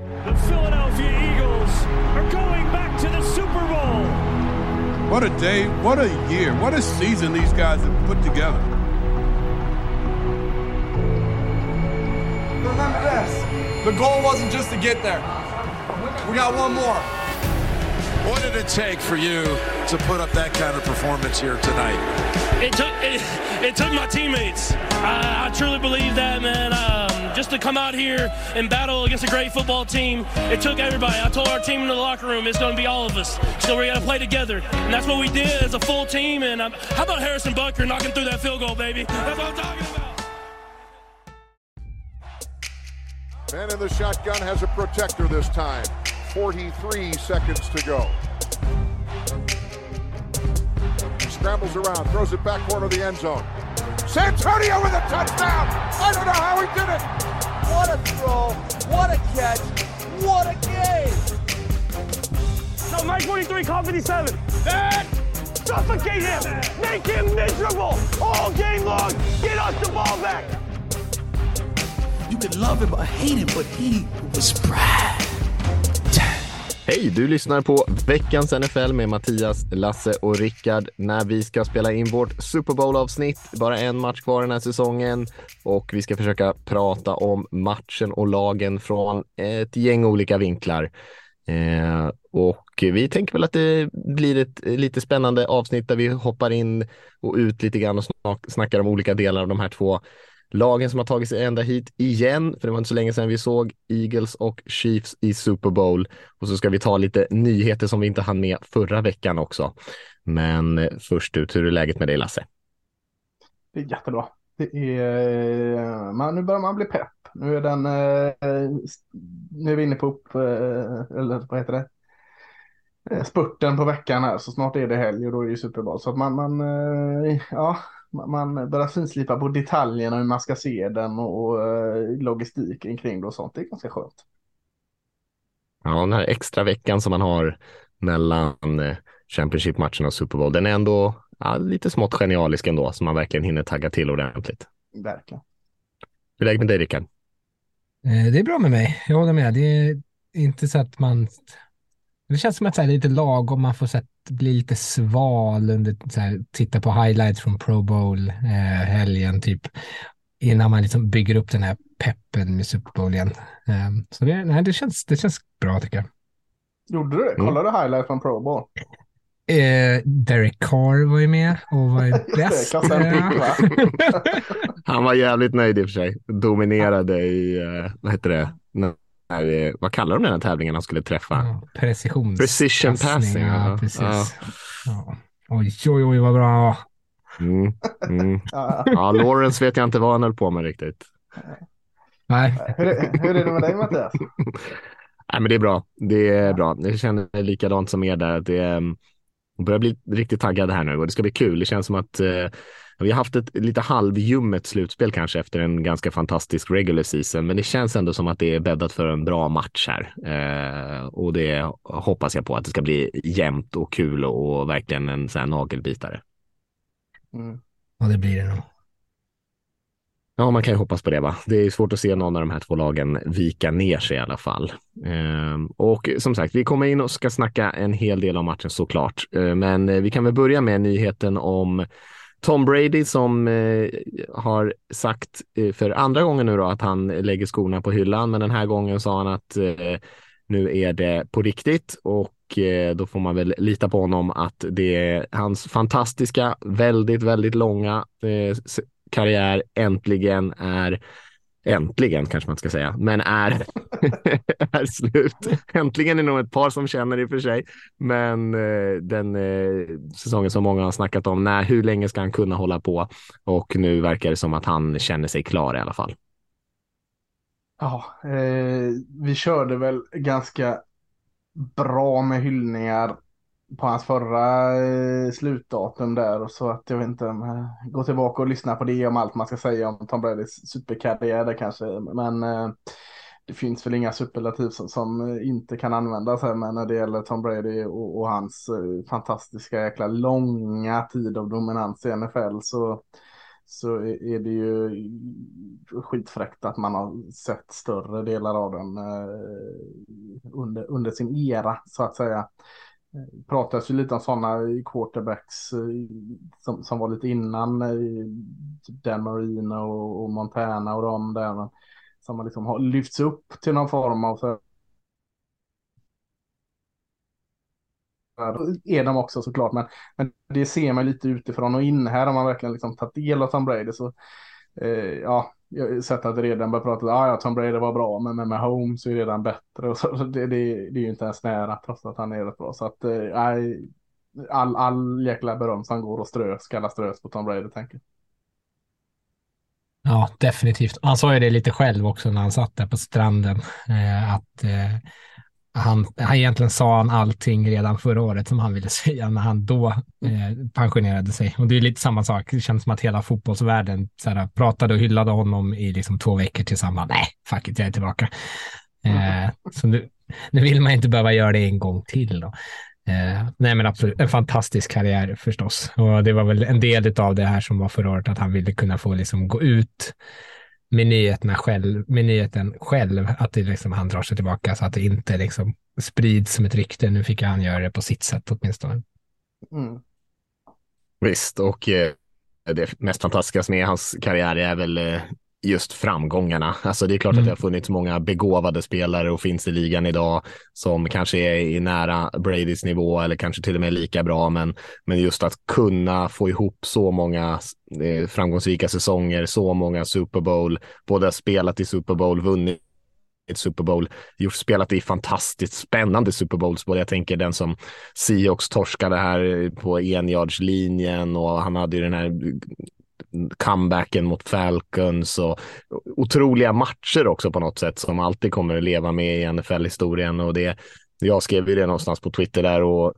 The Philadelphia Eagles are going back to the Super Bowl. What a day, what a year, what a season these guys have put together. Remember this the goal wasn't just to get there, we got one more. What did it take for you to put up that kind of performance here tonight? It took it, it took my teammates. I, I truly believe that, man. Um, just to come out here and battle against a great football team, it took everybody. I told our team in the locker room, it's going to be all of us. So we got to play together, and that's what we did as a full team. And um, how about Harrison Bucker knocking through that field goal, baby? That's what I'm talking about. Man in the shotgun has a protector this time. 43 seconds to go. Scrambles around, throws it back corner of the end zone. Santonio with a touchdown! I don't know how he did it! What a throw, what a catch, what a game! No, Mike 43, call 57. That suffocate him, make him miserable all game long. Get us the ball back. You could love him or hate him, but he was Brad. Hej! Du lyssnar på veckans NFL med Mattias, Lasse och Rickard när vi ska spela in vårt Super Bowl-avsnitt. Bara en match kvar den här säsongen och vi ska försöka prata om matchen och lagen från ett gäng olika vinklar. Eh, och vi tänker väl att det blir ett lite spännande avsnitt där vi hoppar in och ut lite grann och snackar om olika delar av de här två lagen som har tagit sig ända hit igen, för det var inte så länge sedan vi såg Eagles och Chiefs i Super Bowl. Och så ska vi ta lite nyheter som vi inte hann med förra veckan också. Men eh, först ut, hur är läget med dig Lasse? Det är jättebra. Det är, man, nu börjar man bli pepp. Nu är den, eh, nu är vi inne på upp, eh, eller vad heter det? Spurten på veckan här, så snart är det helg och då är det Super Bowl. Så att man, man ja, man börjar finslipa på detaljerna hur man ska se den och logistiken kring det och sånt. Det är ganska skönt. Ja, den här extra veckan som man har mellan Championship-matchen och Super Bowl, den är ändå ja, lite smått genialisk ändå, så man verkligen hinner tagga till ordentligt. Verkligen. Hur är läget med dig, Rickard? Det är bra med mig. Jag håller med. Det är inte så att man... Det känns som att det är lite lagom. Man får så bli lite sval under, så här, titta på highlights från Pro Bowl eh, helgen typ. Innan man liksom bygger upp den här peppen med Super Bowl igen. Eh, så det, nej, det, känns, det känns bra tycker jag. Gjorde du det? Kollade du highlights från Pro Bowl? Eh, Derek Carr var ju med och var bäst. Han var jävligt nöjd i och för sig. Dominerade i, uh, vad heter det, när, vad kallar de den här tävlingen han skulle träffa? Ja, precision. Precision passing. Ja, precis. Ja. Ja. Oj, oj, oj, vad bra han var. Mm, mm. ja, Lawrence vet jag inte vad han höll på med riktigt. Nej. Hur är, hur är det med dig Mattias? Nej, men det är bra. Det är bra. Jag känner likadant som er där. Det är, jag börjar bli riktigt taggad här nu och det ska bli kul. Det känns som att eh, vi har haft ett lite halvljummet slutspel kanske efter en ganska fantastisk regular season, men det känns ändå som att det är bäddat för en bra match här. Eh, och det hoppas jag på att det ska bli jämnt och kul och, och verkligen en sån här nagelbitare. Mm. Ja, det blir det nog. Ja, man kan ju hoppas på det. Va? Det är svårt att se någon av de här två lagen vika ner sig i alla fall. Ehm, och som sagt, vi kommer in och ska snacka en hel del om matchen såklart. Ehm, men vi kan väl börja med nyheten om Tom Brady som eh, har sagt eh, för andra gången nu då att han lägger skorna på hyllan. Men den här gången sa han att eh, nu är det på riktigt och eh, då får man väl lita på honom att det är hans fantastiska, väldigt, väldigt långa eh, karriär äntligen är Äntligen kanske man ska säga, men är, är slut. Äntligen är nog ett par som känner i och för sig, men eh, den eh, säsongen som många har snackat om, när, hur länge ska han kunna hålla på? Och nu verkar det som att han känner sig klar i alla fall. Ja, eh, vi körde väl ganska bra med hyllningar på hans förra eh, slutdatum där. Så att jag vet inte eh, gå går tillbaka och lyssnar på det om allt man ska säga om Tom Bradys superkarriär där kanske. Men eh, det finns väl inga superlativ som, som inte kan användas här. Men när det gäller Tom Brady och, och hans fantastiska jäkla långa tid av dominans i NFL så så är det ju skitfräckt att man har sett större delar av den under, under sin era så att säga. Det pratas ju lite om sådana quarterbacks eh, som, som var lite innan eh, typ Dan Marino och, och Montana och de där som har liksom har lyfts upp till någon form av så är de också såklart, men, men det ser man lite utifrån och in. Här Om man verkligen liksom tagit del av Tom Brady. Så, eh, ja, sett att det redan börjar prata, ah, ja, Tom Brady var bra, men med, Mahomes är det redan bättre. Och så, det, det, det är ju inte ens nära, trots att han är rätt bra. Så att, eh, all, all jäkla beröm som går och strös, ska alla strös på Tom Brady, tänker jag. Ja, definitivt. Han sa ju det lite själv också när han satt där på stranden, eh, att eh, han, han egentligen sa han allting redan förra året som han ville säga när han då eh, pensionerade sig. Och det är lite samma sak. Det känns som att hela fotbollsvärlden såhär, pratade och hyllade honom i liksom två veckor tillsammans. Nej, fuck it, jag är tillbaka. Eh, så nu, nu vill man inte behöva göra det en gång till. Då. Eh, nej, men absolut en fantastisk karriär förstås. Och det var väl en del av det här som var förra året, att han ville kunna få liksom gå ut med nyheten själv, med nyheten själv att det liksom, han drar sig tillbaka så att det inte liksom sprids som ett rykte. Nu fick han göra det på sitt sätt åtminstone. Mm. Visst, och eh, det mest fantastiska med hans karriär är väl eh, just framgångarna. Alltså det är klart mm. att det har funnits många begåvade spelare och finns i ligan idag som kanske är i nära Bradys nivå eller kanske till och med lika bra. Men, men just att kunna få ihop så många eh, framgångsrika säsonger, så många Super Bowl, både spelat i Super Bowl, vunnit Super Bowl, gjort, spelat i fantastiskt spännande Super Bowls. Både jag tänker den som Seahawks torskade här på enjardslinjen och han hade ju den här comebacken mot Falcons och otroliga matcher också på något sätt som alltid kommer att leva med i NFL-historien och det jag skrev ju det någonstans på Twitter där och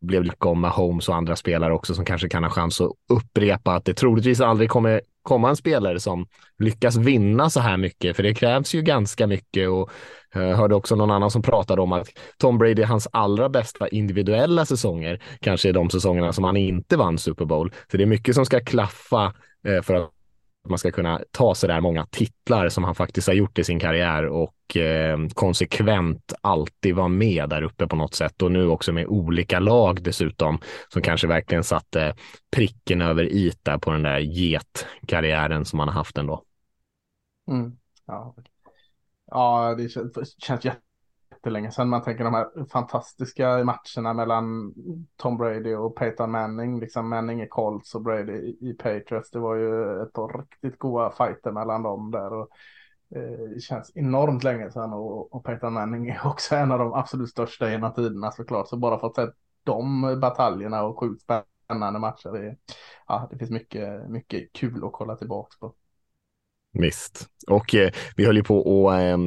blev lycka om Mahomes och andra spelare också som kanske kan ha chans att upprepa att det troligtvis aldrig kommer komma en spelare som lyckas vinna så här mycket, för det krävs ju ganska mycket och jag hörde också någon annan som pratade om att Tom Brady, hans allra bästa individuella säsonger, kanske är de säsongerna som han inte vann Super Bowl. Så det är mycket som ska klaffa eh, för att man ska kunna ta så där många titlar som han faktiskt har gjort i sin karriär och eh, konsekvent alltid vara med där uppe på något sätt och nu också med olika lag dessutom som kanske verkligen satte pricken över i där på den där getkarriären som han har haft ändå. Mm. Ja. ja, det känns, känns jättelänge sedan man tänker de här fantastiska matcherna mellan Tom Brady och Peyton Manning, liksom Manning i Colts och Brady i, Patriots. Det var ju ett par riktigt goda fighter mellan dem där och eh, det känns enormt länge sedan och, och Peyton Manning är också en av de absolut största genom tiderna såklart. Så bara för att se de bataljerna och sjukt spännande matcher, det, ja, det finns mycket, mycket kul att kolla tillbaka på. Visst, och eh, vi höll ju på att eh,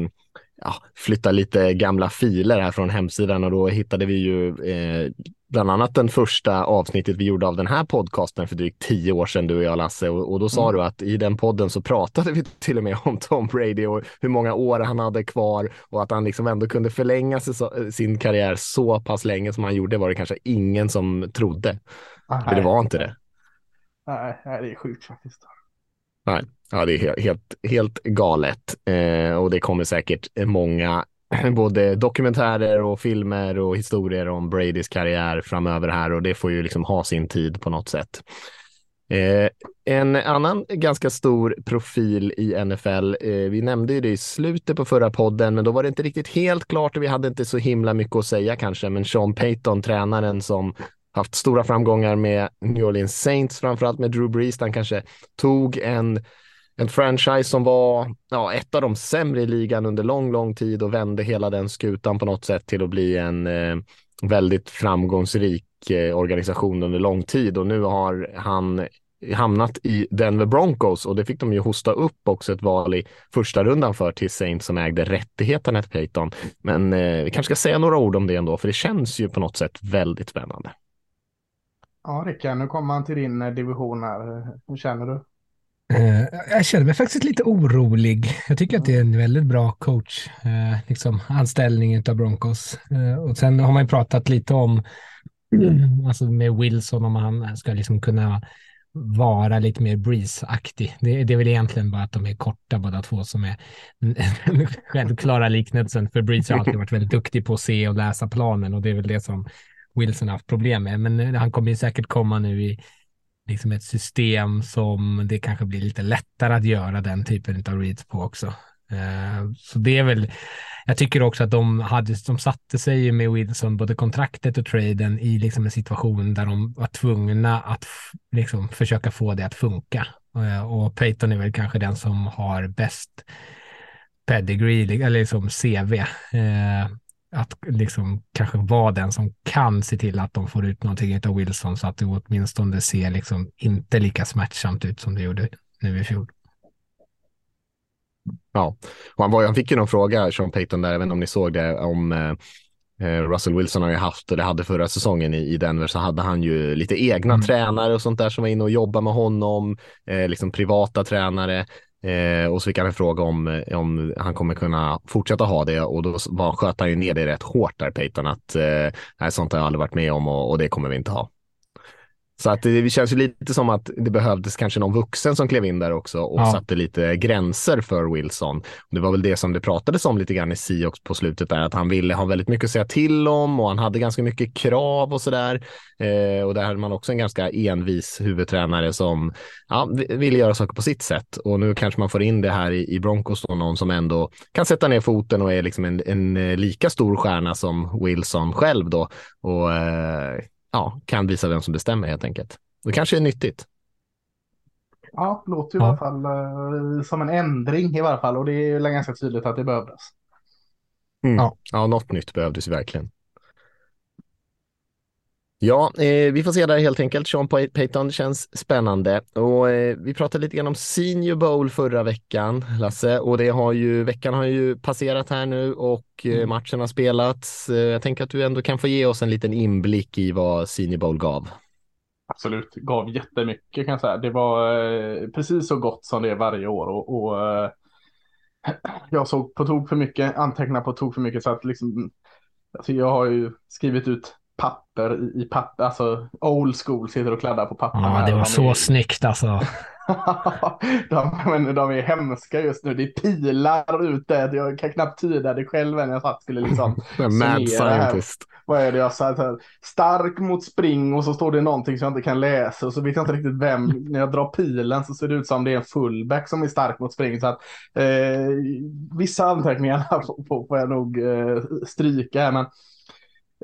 ja, flytta lite gamla filer här från hemsidan och då hittade vi ju eh, bland annat den första avsnittet vi gjorde av den här podcasten för drygt tio år sedan, du och jag Lasse, och, och då sa mm. du att i den podden så pratade vi till och med om Tom Brady och hur många år han hade kvar och att han liksom ändå kunde förlänga sin karriär så pass länge som han gjorde var det kanske ingen som trodde. Aha, det var inte det. Nej, det är sjukt faktiskt. Nej, ja, det är helt, helt galet eh, och det kommer säkert många både dokumentärer och filmer och historier om Bradys karriär framöver här och det får ju liksom ha sin tid på något sätt. Eh, en annan ganska stor profil i NFL, eh, vi nämnde ju det i slutet på förra podden, men då var det inte riktigt helt klart och vi hade inte så himla mycket att säga kanske, men Sean Payton, tränaren som haft stora framgångar med New Orleans Saints, framförallt med Drew Brees. Han kanske tog en, en franchise som var ja, ett av de sämre i ligan under lång, lång tid och vände hela den skutan på något sätt till att bli en eh, väldigt framgångsrik eh, organisation under lång tid och nu har han hamnat i Denver Broncos och det fick de ju hosta upp också ett val i första rundan för till Saints som ägde rättigheterna till Payton. Men eh, vi kanske ska säga några ord om det ändå, för det känns ju på något sätt väldigt spännande. Ja, Rickard, nu kommer han till din eh, division här. Hur känner du? Eh, jag känner mig faktiskt lite orolig. Jag tycker att det är en väldigt bra coach, eh, liksom anställning av Broncos. Och sen har man ju pratat lite om, mm. alltså med Wilson, om han ska liksom kunna vara lite mer Breeze-aktig. Det, det är väl egentligen bara att de är korta båda två som är den självklara liknelsen. För Breeze har alltid varit väldigt duktig på att se och läsa planen och det är väl det som Wilson haft problem med. Men eh, han kommer ju säkert komma nu i liksom ett system som det kanske blir lite lättare att göra den typen av reads på också. Eh, så det är väl, jag tycker också att de, hade, de satte sig med Wilson, både kontraktet och traden, i liksom en situation där de var tvungna att liksom försöka få det att funka. Eh, och Peyton är väl kanske den som har bäst pedigree, eller liksom CV. Att liksom kanske vara den som kan se till att de får ut någonting av Wilson så att det åtminstone ser liksom inte lika smärtsamt ut som det gjorde nu i fjol. Ja, och han, var, han fick ju någon fråga, Sean Payton, där, även om ni såg det, om eh, eh, Russell Wilson har ju haft, det hade förra säsongen i, i Denver, så hade han ju lite egna mm. tränare och sånt där som var inne och jobbade med honom, eh, liksom privata tränare. Eh, och så fick han en fråga om, eh, om han kommer kunna fortsätta ha det och då var, sköt han ju ner det rätt hårt där Peyton att eh, sånt har jag aldrig varit med om och, och det kommer vi inte ha. Så att det, känns ju lite som att det behövdes kanske någon vuxen som klev in där också och ja. satte lite gränser för Wilson. Det var väl det som det pratades om lite grann i Siox på slutet där, att han ville ha väldigt mycket att säga till om och han hade ganska mycket krav och sådär. Eh, och där hade man också en ganska envis huvudtränare som ja, ville göra saker på sitt sätt. Och nu kanske man får in det här i, i Broncos då, någon som ändå kan sätta ner foten och är liksom en, en eh, lika stor stjärna som Wilson själv då. Och eh, ja, kan visa vem som bestämmer helt enkelt. Det kanske är nyttigt. Ja, låter i ja. alla fall uh, som en ändring i alla fall och det är ganska tydligt att det behövdes. Mm. Ja. ja, något nytt behövdes verkligen. Ja, eh, vi får se där helt enkelt. Sean Payton känns spännande och eh, vi pratade lite grann om Senior Bowl förra veckan, Lasse, och det har ju, veckan har ju passerat här nu och eh, mm. matchen har spelats. Eh, jag tänker att du ändå kan få ge oss en liten inblick i vad Senior Bowl gav. Absolut, gav jättemycket kan jag säga. Det var eh, precis så gott som det är varje år och, och eh, jag såg på tok för mycket, antecknade på tok för mycket så att liksom Alltså jag har ju skrivit ut papper i, papper, alltså old school sitter och kladdar på papper. Ja, det var de så är... snyggt alltså. de, men de är hemska just nu. Det är pilar ut där. Jag kan knappt tyda det själv när jag satt skulle liksom. Mad scientist. Vad är det jag sa? Stark mot spring och så står det någonting som jag inte kan läsa och så vet jag inte riktigt vem. När jag drar pilen så ser det ut som det är en fullback som är stark mot spring. Så att, eh, vissa anteckningar får, jag nog eh, stryka här. Men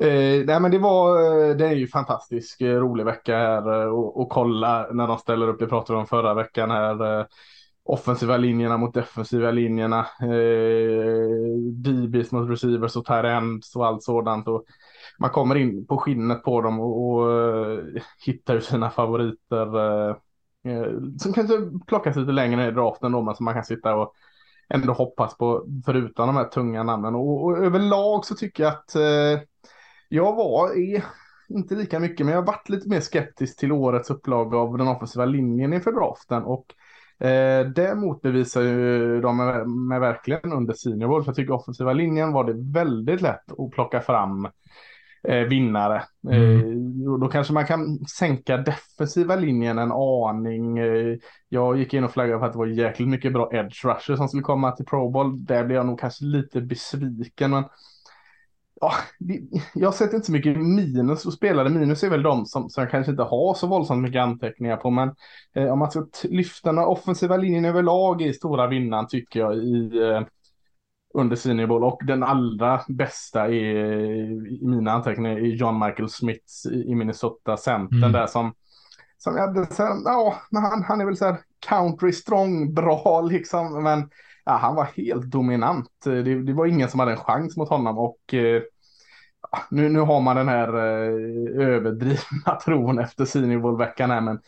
Eh, nej men det var, eh, det är ju fantastisk eh, rolig vecka här eh, och, och kolla när de ställer upp, det pratade vi om förra veckan här. Eh, offensiva linjerna mot defensiva linjerna. Eh, DBs mot receivers och terrends och allt sådant. Och man kommer in på skinnet på dem och, och hittar sina favoriter. Eh, som kanske plockas lite längre ner i draften då, men som man kan sitta och ändå hoppas på förutom de här tunga namnen. Och, och överlag så tycker jag att eh, jag var, är inte lika mycket, men jag har varit lite mer skeptisk till årets upplaga av den offensiva linjen inför draften. Och eh, det motbevisar ju de med, med verkligen under senior bowl. För jag tycker offensiva linjen var det väldigt lätt att plocka fram eh, vinnare. Mm. Eh, då kanske man kan sänka defensiva linjen en aning. Eh, jag gick in och flaggade för att det var jäkligt mycket bra edge rusher som skulle komma till Pro Bowl. Där blev jag nog kanske lite besviken. Men ja, jag har sett inte så mycket minus och spelare. Minus är väl de som, som jag kanske inte har så våldsamt mycket anteckningar på. Men eh, om man ska lyfta den offensiva linjen överlag i stora vinnaren tycker jag i eh, under senior bowl. Och den allra bästa är, i mina anteckningar är John Michael Smith i Minnesota Centern mm. där som som jag hade så här, ja, men han, han är väl så här country strong bra liksom, men ja, han var helt dominant. Eh, det, det, var ingen som hade en chans mot honom och eh, nu, nu har man den här eh, överdrivna tron efter Senior-veckan här, men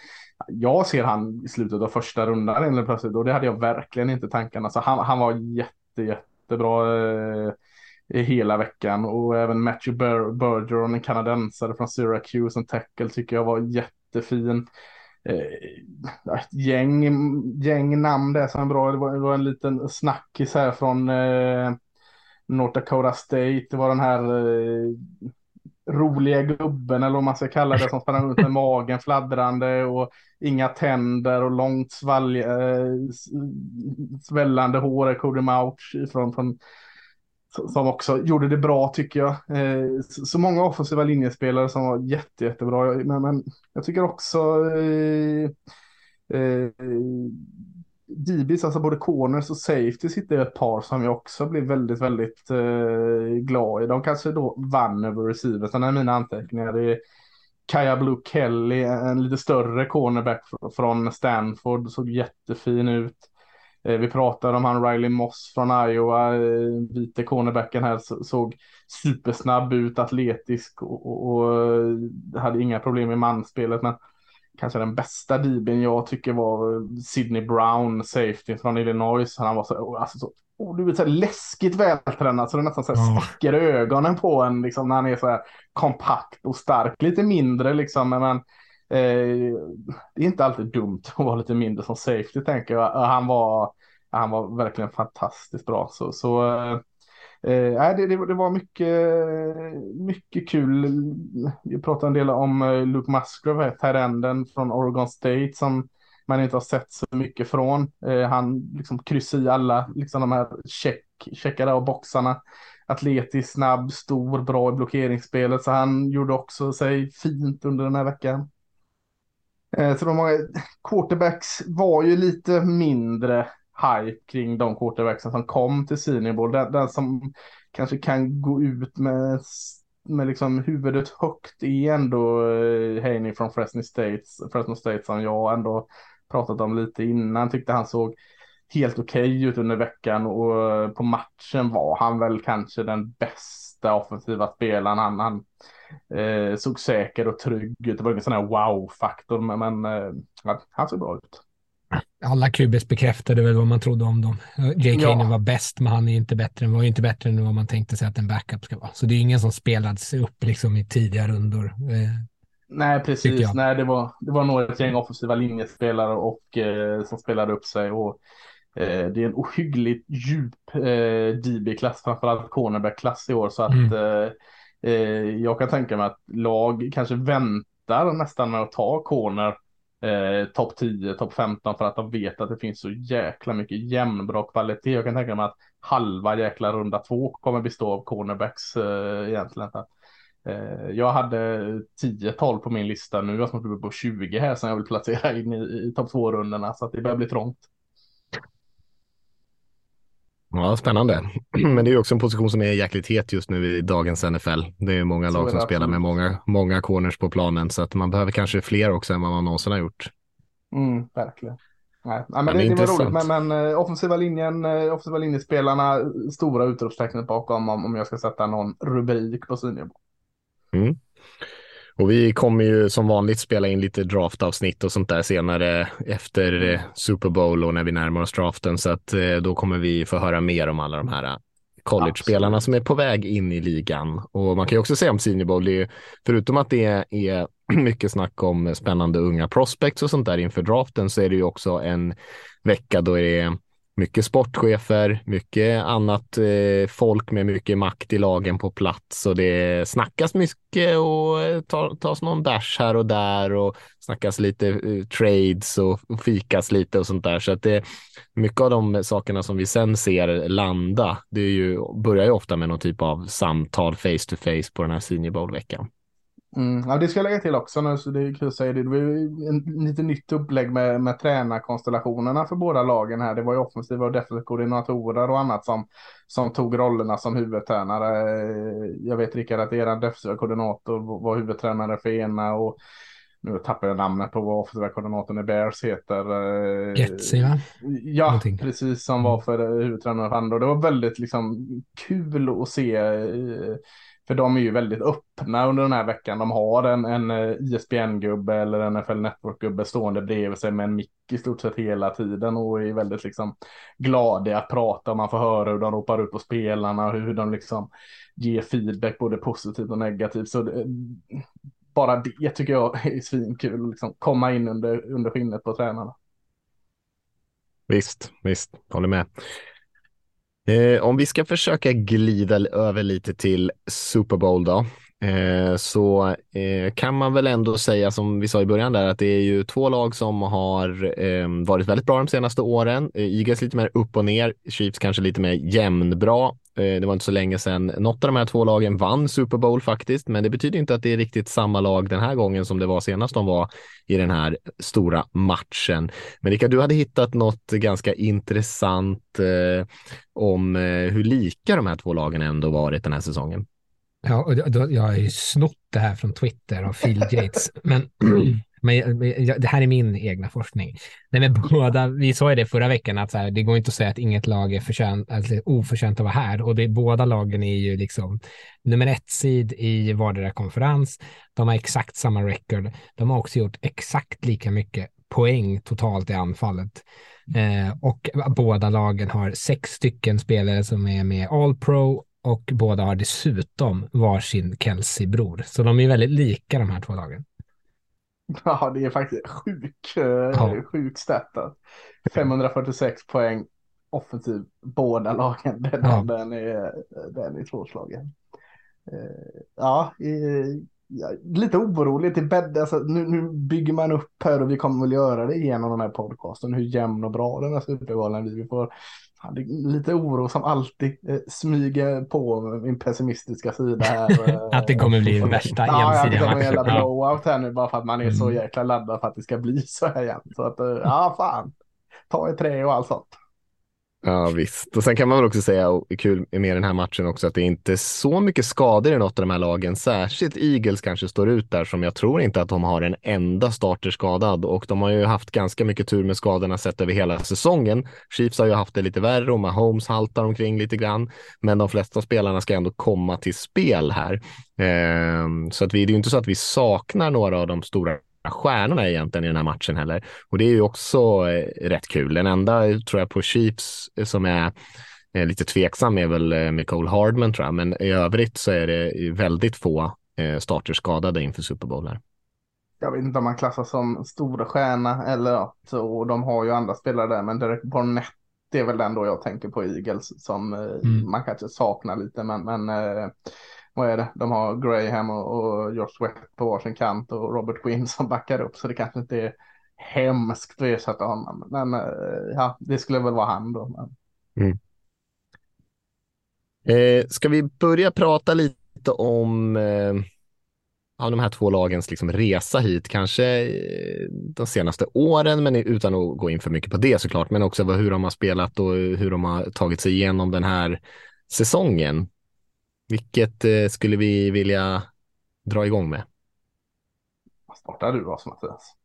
jag ser han i slutet av första rundan eller plötsligt och det hade jag verkligen inte tankarna. Så han, han var jätte, jättebra eh, hela veckan och även Matthew Bergeron, en kanadensare från Syracuse, en tackle tycker jag var jättefin. Eh, ett gäng, gäng namn där som är bra. Det var, det var en liten snackis här från eh, North Dakota State. Det var den här eh, roliga gubben eller vad man ska kalla det som sprang runt med magen fladdrande och inga tänder och långt svalg, eh, svällande hår, Cody Mouch från, från som också gjorde det bra tycker jag. Eh, så många offensiva linjespelare som var jätte, jättebra. Men, men jag tycker också eh, eh, DBs, alltså både corners och safety sitter ett par som jag också blev väldigt, väldigt eh, glad i. De kanske då vann över receivers, är mina anteckningar. Det är Kaja Blue Kelly, en lite större cornerback från Stanford, såg jättefin ut. Eh, vi pratade om han Riley Moss från Iowa, eh, vite cornerbacken här, såg supersnabb ut, atletisk och, och, och hade inga problem med manspelet. Men kanske den bästa DBn jag tycker var Sidney Brown, safety från Illinois. Han var så, alltså så oh, du vet, så här läskigt vältränad så det nästan så här oh. sticker ögonen på en liksom, när han är så här kompakt och stark. Lite mindre liksom, men eh, det är inte alltid dumt att vara lite mindre som safety tänker jag. Han var, han var verkligen fantastiskt bra. Så, så eh, eh det, det, det, var mycket, mycket kul. Vi pratade en del om eh, Luke Musgrove, terrenden från Oregon State som man inte har sett så mycket från. Eh, han liksom kryssar i alla liksom de här check, checkade av boxarna. Atletisk, snabb, stor, bra i blockeringsspelet. Så han gjorde också sig fint under den här veckan. Eh, så de många quarterbacks var ju lite mindre hype kring de quarterbacksen som kom till Senior Bowl. Den, den, som kanske kan gå ut med, med liksom huvudet högt är ändå eh, Haney från Fresno State, Fresno State som jag ändå pratat om lite innan. Tyckte han såg helt okej okay ut under veckan och eh, på matchen var han väl kanske den bästa offensiva spelaren. Han, han eh, såg säker och trygg ut. Det var ingen sån här wow-faktor, men, men eh, han såg bra ut alla QBs bekräftade väl vad man trodde om dem. Jake ja. Hayner var bäst, men han är inte bättre, var inte bättre än vad man tänkte sig att en backup ska vara. Så det är ingen som spelades upp liksom i tidiga rundor. Eh, Nej, precis. Nej, det var, det var nog ett gäng offensiva linjespelare och, eh, som spelade upp sig. Och, eh, det är en ohyggligt djup eh, DB-klass, framförallt cornerback-klass i år. Så att mm. Eh, eh, jag kan tänka mig att lag kanske väntar nästan med att ta corner eh, topp 10, topp 15 för att de vet att det finns så jäkla mycket jämnbra kvalitet. Jag kan tänka mig att halva jäkla runda två kommer bestå av cornerbacks eh, egentligen. Eh, jag hade 10-12 på min lista nu, jag som uppe på 20 här som jag vill placera in i, i topp 2-rundorna så att det börjar bli trångt. Ja, spännande. Men det är också en position som är jäkligt het just nu i dagens NFL. Det är många lag som spelar med många, många corners på planen, så att man behöver kanske fler också än vad man någonsin har gjort. Mm, verkligen. Nej, men, men det, det, var roligt, men, men uh, offensiva linjen, uh, offensiva linjespelarna, stora utropstecknet bakom om, om jag ska sätta någon rubrik på synnivå. Mm. Och vi kommer ju som vanligt spela in lite draftavsnitt och sånt där senare efter eh, Super Bowl och när vi närmar oss draften. Så att eh, då kommer vi få höra mer om alla de här eh, college-spelarna som är på väg in i ligan. Och man kan ju också säga om Senior Bowl, är, förutom att det är mycket snack om spännande unga prospects och sånt där inför draften så är det ju också en vecka då det är mycket sportchefer, mycket annat eh, folk med mycket makt i lagen på plats och det snackas mycket och eh, tar, tas någon bärs här och där och snackas lite eh, trades och, och fikas lite och sånt där. Så att det mycket av de sakerna som vi sen ser landa, det är ju, börjar ju ofta med någon typ av samtal face to face på den här senior bowl-veckan. Mm, ja, det ska jag lägga till också nu, så det är kul att säga det. Det var en lite nytt upplägg med, med tränarkonstellationerna för båda lagen här. Det var ju offensiva och defensiva koordinatorer och annat som, som tog rollerna som huvudtränare. Jag vet Rickard att er defensiva koordinator var huvudtränare för ena och nu tappar jag namnet på vad offensiva koordinatorn i Bears heter. Getsi va? Ja, Någonting. precis som var för huvudtränare för andra. Och det var väldigt liksom kul att se eh, för de är ju väldigt öppna under den här veckan. De har en, en eh, ISBN-gubbe eller en NFL Network-gubbe stående bredvid sig med en mick i stort sett hela tiden och är väldigt liksom glada att prata. Man får höra hur de ropar ut på spelarna och hur de liksom ger feedback både positivt och negativt. Så det, bara det tycker jag är svinkul, liksom komma in under, under skinnet på tränarna. Visst, visst, håller med. Eh, om vi ska försöka glida över lite till Super Bowl då. Eh, så eh, kan man väl ändå säga som vi sa i början där att det är ju två lag som har eh, varit väldigt bra de senaste åren. Eh, Eagles lite mer upp och ner, Chiefs kanske lite mer jämnbra. Eh, det var inte så länge sedan något av de här två lagen vann Super Bowl faktiskt, men det betyder inte att det är riktigt samma lag den här gången som det var senast de var i den här stora matchen. Men Rickard, du hade hittat något ganska intressant eh, om eh, hur lika de här två lagen ändå varit den här säsongen. Ja, och jag har ju snott det här från Twitter av Phil Yates, men, men det här är min egna forskning. Nej, men båda, vi sa ju det förra veckan att så här, det går inte att säga att inget lag är förtjänt, alltså, oförtjänt att vara här och det, båda lagen är ju liksom nummer ett sid i vardera konferens. De har exakt samma record. De har också gjort exakt lika mycket poäng totalt i anfallet. Eh, och båda lagen har sex stycken spelare som är med All Pro och båda har dessutom varsin Kelsey-bror. Så de är väldigt lika de här två lagen. Ja, det är faktiskt sjuk, eh, ja. sjuk stat. 546 poäng offensiv båda lagen. Den, ja. den, är, den är svårslagen. Eh, ja, ja, lite orolig till bädd. Alltså, nu, nu bygger man upp här och vi kommer väl göra det genom de här podcasten. Hur jämn och bra den här superbollen blir. Vi får det är lite oro som alltid eh, smyger på min pessimistiska sida här. Eh, att det kommer bli värsta ensidiga ja, att det kommer en jävla blowout här nu bara för att man är mm. så jäkla laddad för att det ska bli så här igen. Så att, eh, ja fan, ta ett trä och allt sånt. Ja visst, och sen kan man väl också säga, och kul med den här matchen också, att det är inte så mycket skador i något av de här lagen. Särskilt Eagles kanske står ut där som jag tror inte att de har en enda starter skadad och de har ju haft ganska mycket tur med skadorna sett över hela säsongen. Chiefs har ju haft det lite värre och Mahomes haltar omkring lite grann, men de flesta spelarna ska ändå komma till spel här. Ehm, så att vi, det är ju inte så att vi saknar några av de stora stjärnorna egentligen i den här matchen heller. Och det är ju också eh, rätt kul. Den enda tror jag på Chiefs som är eh, lite tveksam är väl eh, Nicole Hardman tror jag, men i övrigt så är det väldigt få starters skadade inför Super Bowl här. Jag vet inte om man klassas som stora stjärna eller ja, så de har ju andra spelare där, men Derek Barnett det är väl den då jag tänker på Eagles som mm. man kanske saknar lite, men, men vad är det? De har Graham och, och Josh Sweat på varsin kant och Robert Quinn som backar upp. Så det kanske inte är hemskt att ersätta honom. Men eh, ja, det skulle väl vara han då. Mm. Eh, ska vi börja prata lite om eh, ja, de här två lagens liksom resa hit, kanske eh, de senaste åren, men utan att gå in för mycket på det såklart, men också hur de har spelat och hur de har tagit sig igenom den här säsongen. Vilket eh, skulle vi vilja dra igång med? Startar du då, Mattias?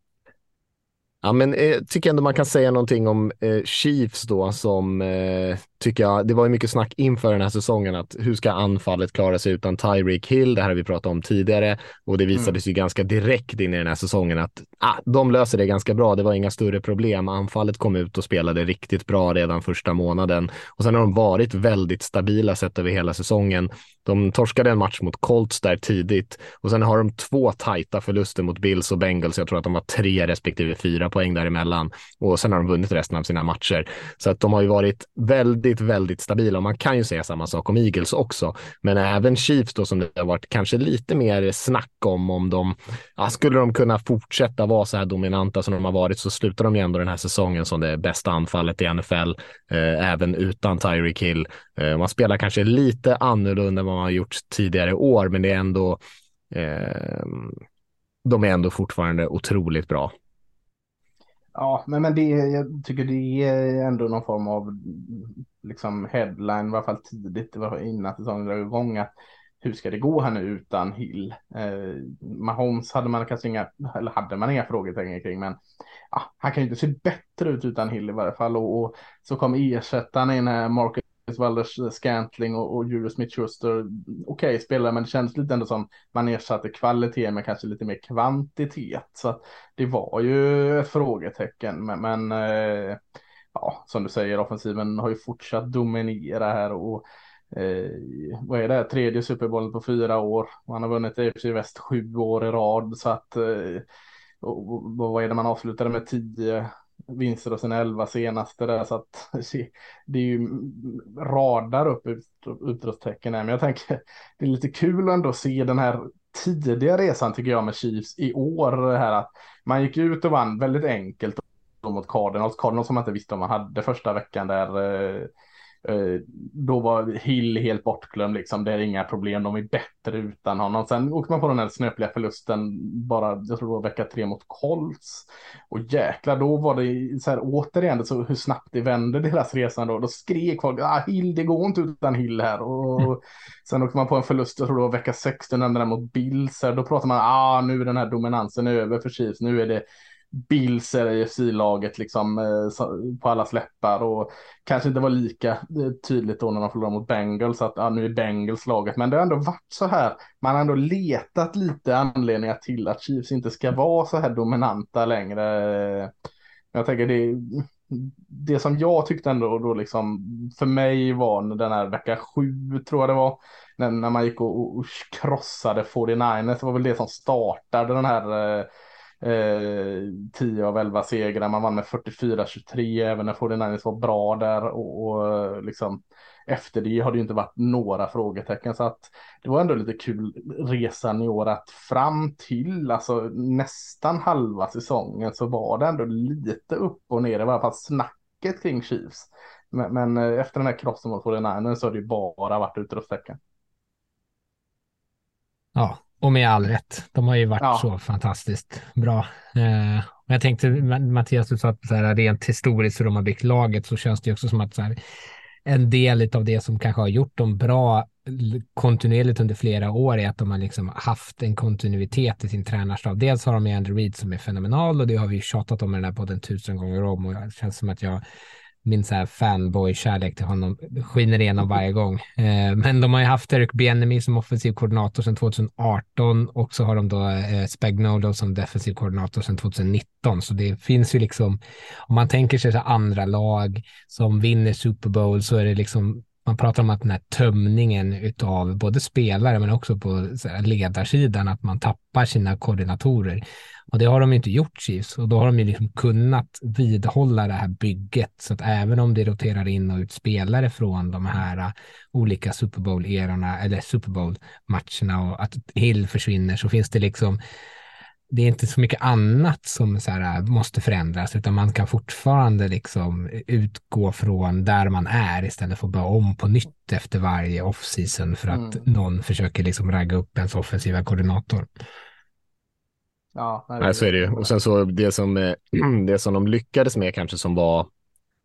Ja, men eh, tycker ändå man kan säga någonting om eh, Chiefs då som eh, tycker jag, det var ju mycket snack inför den här säsongen att hur ska anfallet klara sig utan Tyreek Hill? Det här har vi pratat om tidigare och det visade mm. sig ganska direkt in i den här säsongen att ah, de löser det ganska bra. Det var inga större problem. Anfallet kom ut och spelade riktigt bra redan första månaden och sen har de varit väldigt stabila sett över hela säsongen. De torskade en match mot Colts där tidigt och sen har de två tajta förluster mot Bills och Bengals. Jag tror att de har tre respektive fyra poäng däremellan och sen har de vunnit resten av sina matcher. Så att de har ju varit väldigt, väldigt stabila och man kan ju säga samma sak om Eagles också. Men även Chiefs då som det har varit kanske lite mer snack om, om de ja, skulle de kunna fortsätta vara så här dominanta som de har varit så slutar de ju ändå den här säsongen som det bästa anfallet i NFL, eh, även utan Tyreek Hill. Eh, man spelar kanske lite annorlunda än vad man har gjort tidigare år, men det är ändå eh, de är ändå fortfarande otroligt bra. Ja, men, men det, jag tycker det är ändå någon form av liksom headline, i alla fall tidigt, innan säsongen drar igång, att hur ska det gå här nu utan Hill? Eh, Mahomes hade man kanske inga, eller hade man inga frågetecken kring, men ja, han kan ju inte se bättre ut utan Hill i varje fall. Och, och så kom ersättaren in, här, Marcus Walders eh, Scantling och, och Julius Smith-Schuster. Okej okay, spelare, men det kändes lite ändå som man ersatte kvalitet med kanske lite mer kvantitet. Så att det var ju ett frågetecken, men, men eh, ja, som du säger, offensiven har ju fortsatt dominera här och eh, vad är det, tredje superbollen på fyra år. Man har vunnit AFC Väst sju år i rad så att eh, och, och, vad är det man avslutade med tio vinster och sina elva senaste där. Så att det är ju radar upp utropstecken här. Men jag tänker det är lite kul ändå att se den här tidiga resan tycker jag med Chiefs i år. Här att man gick ut och vann väldigt enkelt mot Cardinals. Cardinals som man inte visste om man hade första veckan där. Eh, Eh, då var Hill helt bortglömd liksom. Det är inga problem. De är bättre utan honom. Sen åkte man på den här snöpliga förlusten bara, jag tror det var vecka tre mot Colts. Och jäklar, då var det så här återigen så hur snabbt det vände deras resa då. Då skrek folk, ah, Hill, det går inte utan Hill här. Och mm. sen åkte man på en förlust, jag tror det var vecka 16, den där mot Bills. Då pratar man, ah, nu är den här dominansen över för Chiefs. Nu är det Bills är AFC-laget liksom eh, på alla släppar och kanske inte var lika eh, tydligt då när de förlorade mot Bengals att ja, nu är Bengals laget. Men det har ändå varit så här. Man har ändå letat lite anledningar till att Chiefs inte ska vara så här dominanta längre. Jag tänker det, det som jag tyckte ändå då liksom för mig var den här vecka sju tror jag det var. När, när man gick och, och krossade 49ers. Det var väl det som startade den här eh, eh, 10 av 11 segrar, man vann med 44-23 även när 49ers var bra där. Och, och eh, liksom efter det har det ju inte varit några frågetecken. Så att det var ändå lite kul resan i år att fram till alltså nästan halva säsongen så var det ändå lite upp och ner. I alla fall snacket kring Chiefs. Men, men eh, efter den här krossen mot 49ers så har det ju bara varit utropstecken. Ja, och med all rätt. De har ju varit ja. så fantastiskt bra. Eh, jag tänkte, Mattias, du sa att så här, rent historiskt hur de har byggt laget så känns det också som att så här, en del av det som kanske har gjort dem bra kontinuerligt under flera år är att de har liksom haft en kontinuitet i sin tränarstab. Dels har de ju Andrew Reid som är fenomenal och det har vi tjatat om i den här podden tusen gånger om och det känns som att jag min så här fanboy-kärlek till honom skiner igenom varje gång. Eh, men de har ju haft Eric Bienemy som offensiv koordinator sedan 2018 och så har de då eh, Spagnolo som defensiv koordinator sedan 2019. Så det finns ju liksom, om man tänker sig så andra lag som vinner Super Bowl så är det liksom man pratar om att den här tömningen av både spelare men också på ledarsidan, att man tappar sina koordinatorer. Och det har de inte gjort Chiefs och då har de ju liksom kunnat vidhålla det här bygget så att även om det roterar in och ut spelare från de här äh, olika Super Bowl-erorna eller Super Bowl-matcherna och att Hill försvinner så finns det liksom det är inte så mycket annat som så här, uh, måste förändras, utan man kan fortfarande liksom utgå från där man är istället för att börja om på nytt efter varje offseason för att mm. någon försöker liksom ragga upp ens offensiva koordinator. Ja, nej, så är det ju. Och sen så det som, eh, det som de lyckades med kanske som var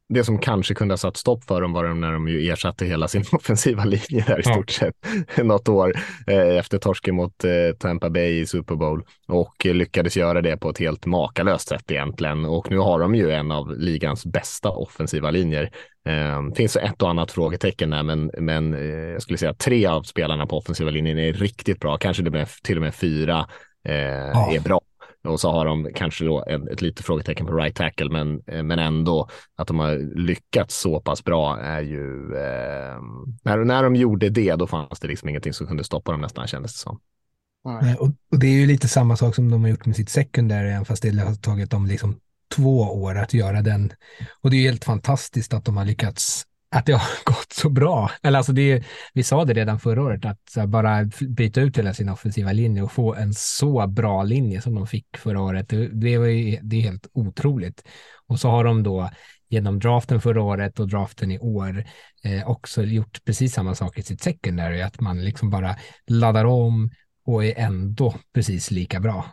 det som kanske kunde ha satt stopp för dem var när de ju ersatte hela sin offensiva linje där i stort sett något år eh, efter torsken mot eh, Tampa Bay i Super Bowl och lyckades göra det på ett helt makalöst sätt egentligen. Och nu har de ju en av ligans bästa offensiva linjer. Eh, finns ett och annat frågetecken där, men, men eh, jag skulle säga att tre av spelarna på offensiva linjen är riktigt bra, kanske det till och med fyra eh, är bra. Och så har de kanske då ett, ett litet frågetecken på right tackle, men, eh, men ändå att de har lyckats så pass bra är ju... Eh, när, när de gjorde det, då fanns det liksom ingenting som kunde stoppa dem nästan, kändes det som. Nej, och, och, det är ju lite samma sak som de har gjort med sitt secondary, fast det har tagit dem liksom två år att göra den. Och det är ju helt fantastiskt att de har lyckats att det har gått så bra. Eller alltså det, vi sa det redan förra året, att bara byta ut hela sin offensiva linje och få en så bra linje som de fick förra året, det, det, var ju, det är helt otroligt. Och så har de då genom draften förra året och draften i år eh, också gjort precis samma sak i sitt secondary, att man liksom bara laddar om och är ändå precis lika bra.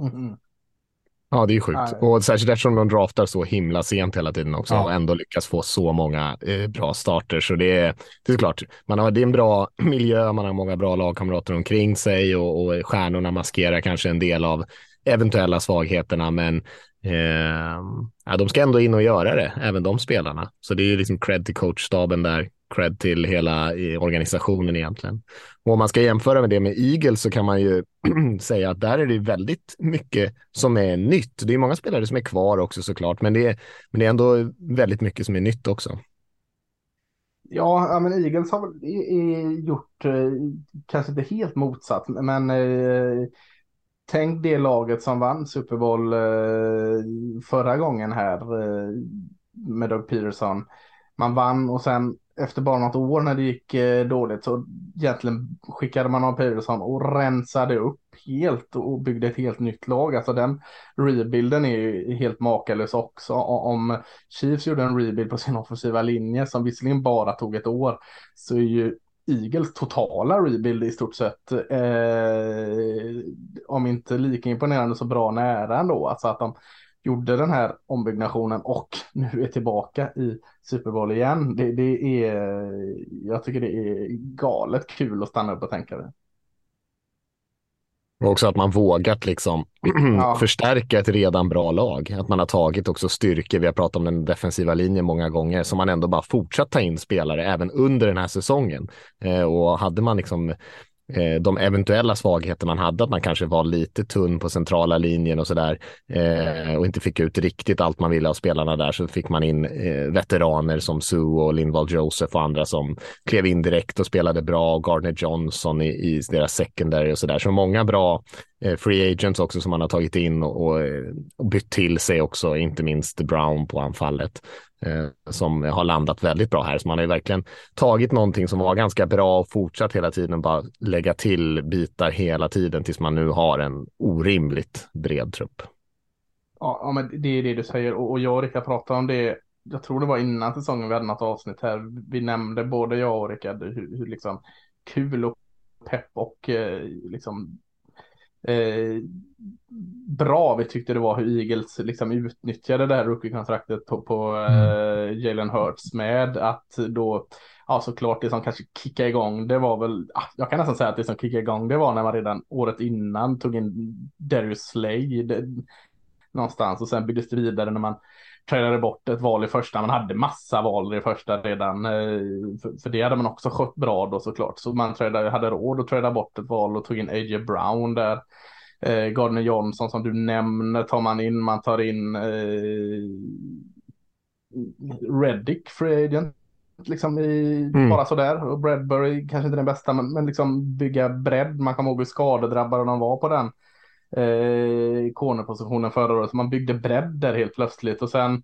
Mm. Ja, det är sjukt. Nej. Och särskilt eftersom de draftar så himla sent hela tiden också ja. och ändå lyckas få så många eh, bra starter. Så det är, det är klart, man har, det är en bra miljö, man har många bra lagkamrater omkring sig och, och stjärnorna maskerar kanske en del av eventuella svagheterna, men eh, ja, de ska ändå in och göra det, även de spelarna. Så det är ju liksom cred till coachstaben där, cred till hela eh, organisationen egentligen. Och om man ska jämföra med det med Eagles så kan man ju säga att där är det väldigt mycket som är nytt. Det är många spelare som är kvar också såklart, men det är, men det är ändå väldigt mycket som är nytt också. Ja, men Eagles har väl gjort eh, kanske inte helt motsatt, men eh, tänk det laget som vann Super Bowl eh, förra gången här eh, med Doug Peterson. Man vann och sen efter bara något år när det gick eh, dåligt så egentligen skickade man av Peterson och rensade upp helt och byggde ett helt nytt lag. Alltså den rebuilden är ju helt makalös också. Om Chiefs gjorde en rebuild på sin offensiva linje som visserligen bara tog ett år så är ju Eagles totala rebuild i stort sett, eh, om inte lika imponerande så bra nära ändå. Alltså att de gjorde den här ombyggnationen och nu är tillbaka i Super Bowl igen. Det, det är, jag tycker det är galet kul att stanna upp och tänka det. Och också att man vågat liksom ja. förstärka ett redan bra lag. Att man har tagit också styrkor. Vi har pratat om den defensiva linjen många gånger som man ändå bara fortsatt ta in spelare även under den här säsongen. Eh, och hade man liksom eh, de eventuella svagheter man hade, att man kanske var lite tunn på centrala linjen och sådär eh, och inte fick ut riktigt allt man ville av spelarna där så fick man in eh, veteraner som Sue och Lindvall Joseph och andra som klev in direkt och spelade bra och Gardner Johnson i, i deras secondary och sådär. Så många bra eh, free agents också som man har tagit in och, och, och bytt till sig också, inte minst Brown på anfallet Eh, som har landat väldigt bra här. Så man har ju verkligen tagit någonting som var ganska bra och fortsatt hela tiden bara lägga till bitar hela tiden tills man nu har en orimligt bred trupp. Ja, ja men det är det du säger och, och jag och Rickard pratade om det. Jag tror det var innan säsongen vi hade något avsnitt här. Vi nämnde både jag och Rickard hur, hur liksom kul och pepp och eh, liksom eh, bra vi tyckte det var hur Eagles liksom utnyttjade det här rookie-kontraktet på, på eh, mm. Jalen Hurts med att då, ja såklart det som kanske kickade igång det var väl, ah, jag kan nästan säga att det som kickade igång det var när man redan året innan tog in Darius Slay det, någonstans och sen byggdes det vidare när man tradade bort ett val i första. Man hade massa val i första redan. Eh, för det hade man också skött bra då såklart. Så man tradade, hade råd att träda bort ett val och tog in A.J. Brown där. Eh, Gardner Johnson som du nämner tar man in. Man tar in eh, Reddick, free agent. Liksom i, mm. bara sådär. Och Bradbury kanske inte den bästa, men, men liksom bygga bredd. Man kommer ihåg hur skadedrabbade de var på den eh, cornerpositionen förra året. Så man byggde bredd där helt plötsligt och sen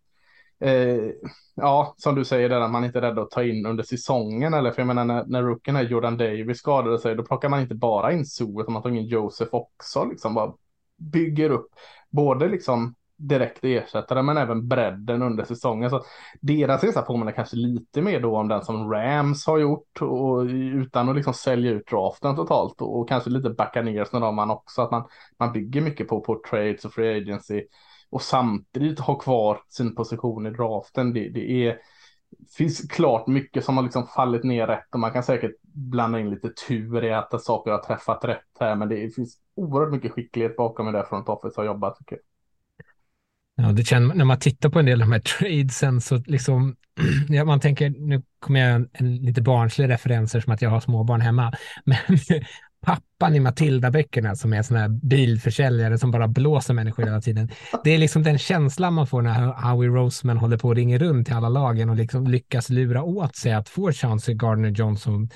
eh, ja, som du säger där att man inte är rädd att ta in under säsongen eller för jag menar när, när rookien här Jordan Davis skadade sig då plockar man inte bara in Sue utan man tar in Joseph också liksom bara bygger upp både liksom direkt ersättare men även bredden under säsongen. Så deras resa påminner kanske lite mer då om den som Rams har gjort och utan att liksom sälja ut draften totalt och, och kanske lite backa ner när man också att man, man bygger mycket på, på trades och free agency och samtidigt ha kvar sin position i draften. Det, det är finns klart mycket som har liksom fallit ner rätt och man kan säkert blanda in lite tur i att saker har träffat rätt här men det finns oerhört mycket skicklighet bakom det front Office har jobbat tycker jag. Ja, det känner, när man tittar på en del av de här tradesen så liksom, ja, man tänker, nu kommer jag en, en lite barnslig referenser som att jag har småbarn hemma, men pappan i Matilda-böckerna som är sån här bilförsäljare som bara blåser människor hela tiden. Det är liksom den känslan man får när Howie Roseman håller på och ringer runt till alla lagen och liksom lyckas lura åt sig att få Chauncey Gardner Johnson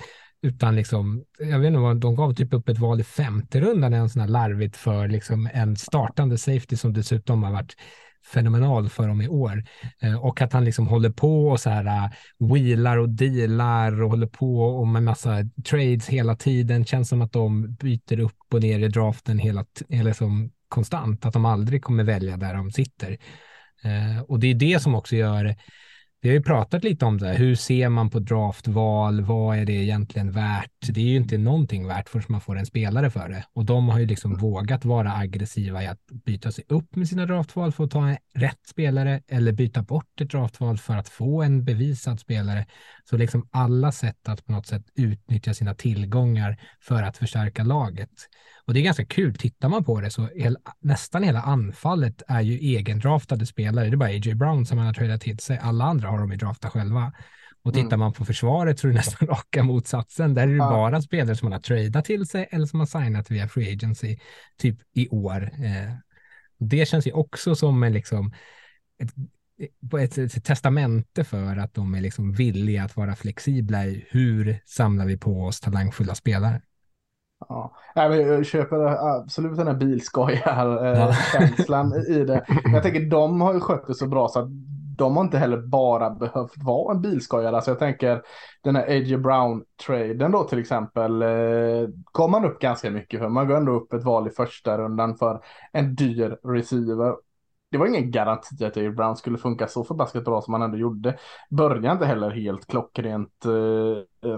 utan liksom, jag vet inte vad, de gav typ upp ett val i femte rundan, en sån här larvigt för liksom en startande safety som dessutom har varit fenomenal för dem i år. Eh, och att han liksom håller på och så här eh, wheelar och dealar och håller på och med massa trades hela tiden. Känns som att de byter upp och ner i draften hela, eller som konstant, att de aldrig kommer välja där de sitter. Eh, och det är det som också gör vi har ju pratat lite om det, hur ser man på draftval, vad är det egentligen värt? Det är ju inte någonting värt förrän man får en spelare för det. Och de har ju liksom mm. vågat vara aggressiva i att byta sig upp med sina draftval för att ta en rätt spelare eller byta bort ett draftval för att få en bevisad spelare. Så liksom alla sätt att på något sätt utnyttja sina tillgångar för att förstärka laget. Och det är ganska kul, tittar man på det så hel, nästan hela anfallet är ju egendraftade spelare. Det är bara A.J. Brown som man har tradat till sig. Alla andra har de ju draftat själva. Och tittar mm. man på försvaret så är det nästan raka motsatsen. Där är det ja. bara spelare som man har tradat till sig eller som har signat via free agency typ i år. Eh, det känns ju också som en liksom ett, ett, ett, testamente för att de är liksom villiga att vara flexibla i hur samlar vi på oss talangfulla spelare. Ja. Jag köper absolut den här bilskojar-känslan i det. Jag tänker de har ju skött det så bra så att de har inte heller bara behövt vara en bilskojare. Alltså jag tänker den här A.J. Brown-traden då till exempel. Eh, kom man upp ganska mycket för. Man går ändå upp ett val i första rundan för en dyr receiver det var ingen garanti att Dave Brown skulle funka så förbaskat bra som han ändå gjorde. Började inte heller helt klockrent eh,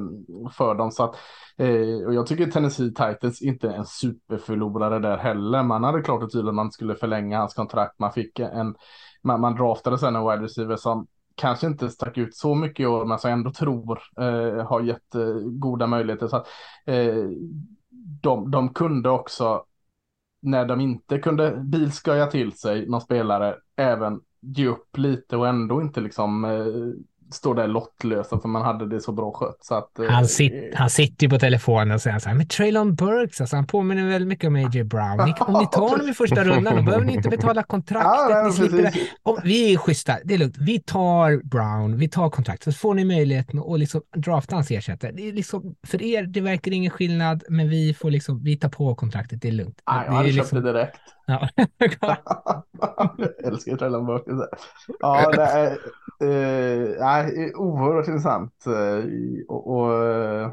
för dem. Så att, eh, och jag tycker Tennessee Titans inte är en superförlorare där heller. Man hade klart och tydligt att man skulle förlänga hans kontrakt. Man fick en, man, man draftade sen en wide receiver som kanske inte stack ut så mycket i år, men som jag ändå tror eh, har gett eh, goda möjligheter. Så att, eh, de, de kunde också när de inte kunde bilsköja till sig någon spelare även ge upp lite och ändå inte liksom eh, står där lottlösa för man hade det så bra skött. Så att, eh, han, sit, han sitter ju på telefonen och säger så här, men Traylon Burks, alltså, han påminner väldigt mycket om A.J. Brown. Ni, om ni tar honom i första rundan, då behöver ni inte betala kontraktet. Ja, det. Och vi är schyssta, det är lugnt. Vi tar Brown, vi tar kontraktet, så får ni möjligheten att liksom drafta hans ersättare. Det är liksom, för er, det verkar ingen skillnad, men vi får liksom, vi tar på kontraktet, det är lugnt. Ja, jag hade liksom... köpt det direkt. Ja. jag älskar Traylon Burks. Ja, det är Uh, nej, oerhört intressant. Uh, och, och uh,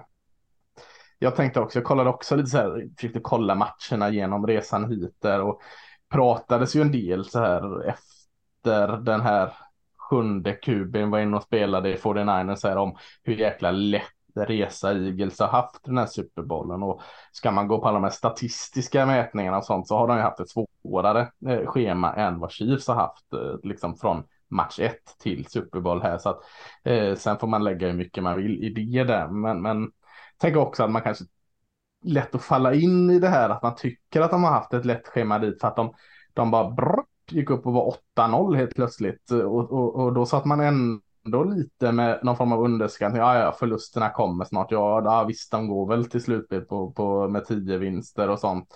jag tänkte också, jag kollade också lite så här, försökte kolla matcherna genom resan hit där och pratades ju en del så här efter den här sjunde kuben var inne och spelade i 49ers här om hur jäkla lätt resa Eagles har haft den här superbollen och ska man gå på alla de här statistiska mätningarna och sånt så har de ju haft ett svårare eh, schema än vad Chiefs har haft eh, liksom från match 1 till Super Bowl här. Så att, eh, sen får man lägga hur mycket man vill i det där. Men, men tänk också att man kanske lätt att falla in i det här att man tycker att de har haft ett lätt schema dit för att de, de bara brr, gick upp och var 8-0 helt plötsligt. Och, och, och då satt man ändå lite med någon form av underskattning. Ja, ja, förlusterna kommer snart. Ja, ja visst, de går väl till slut på, på, med tio vinster och sånt.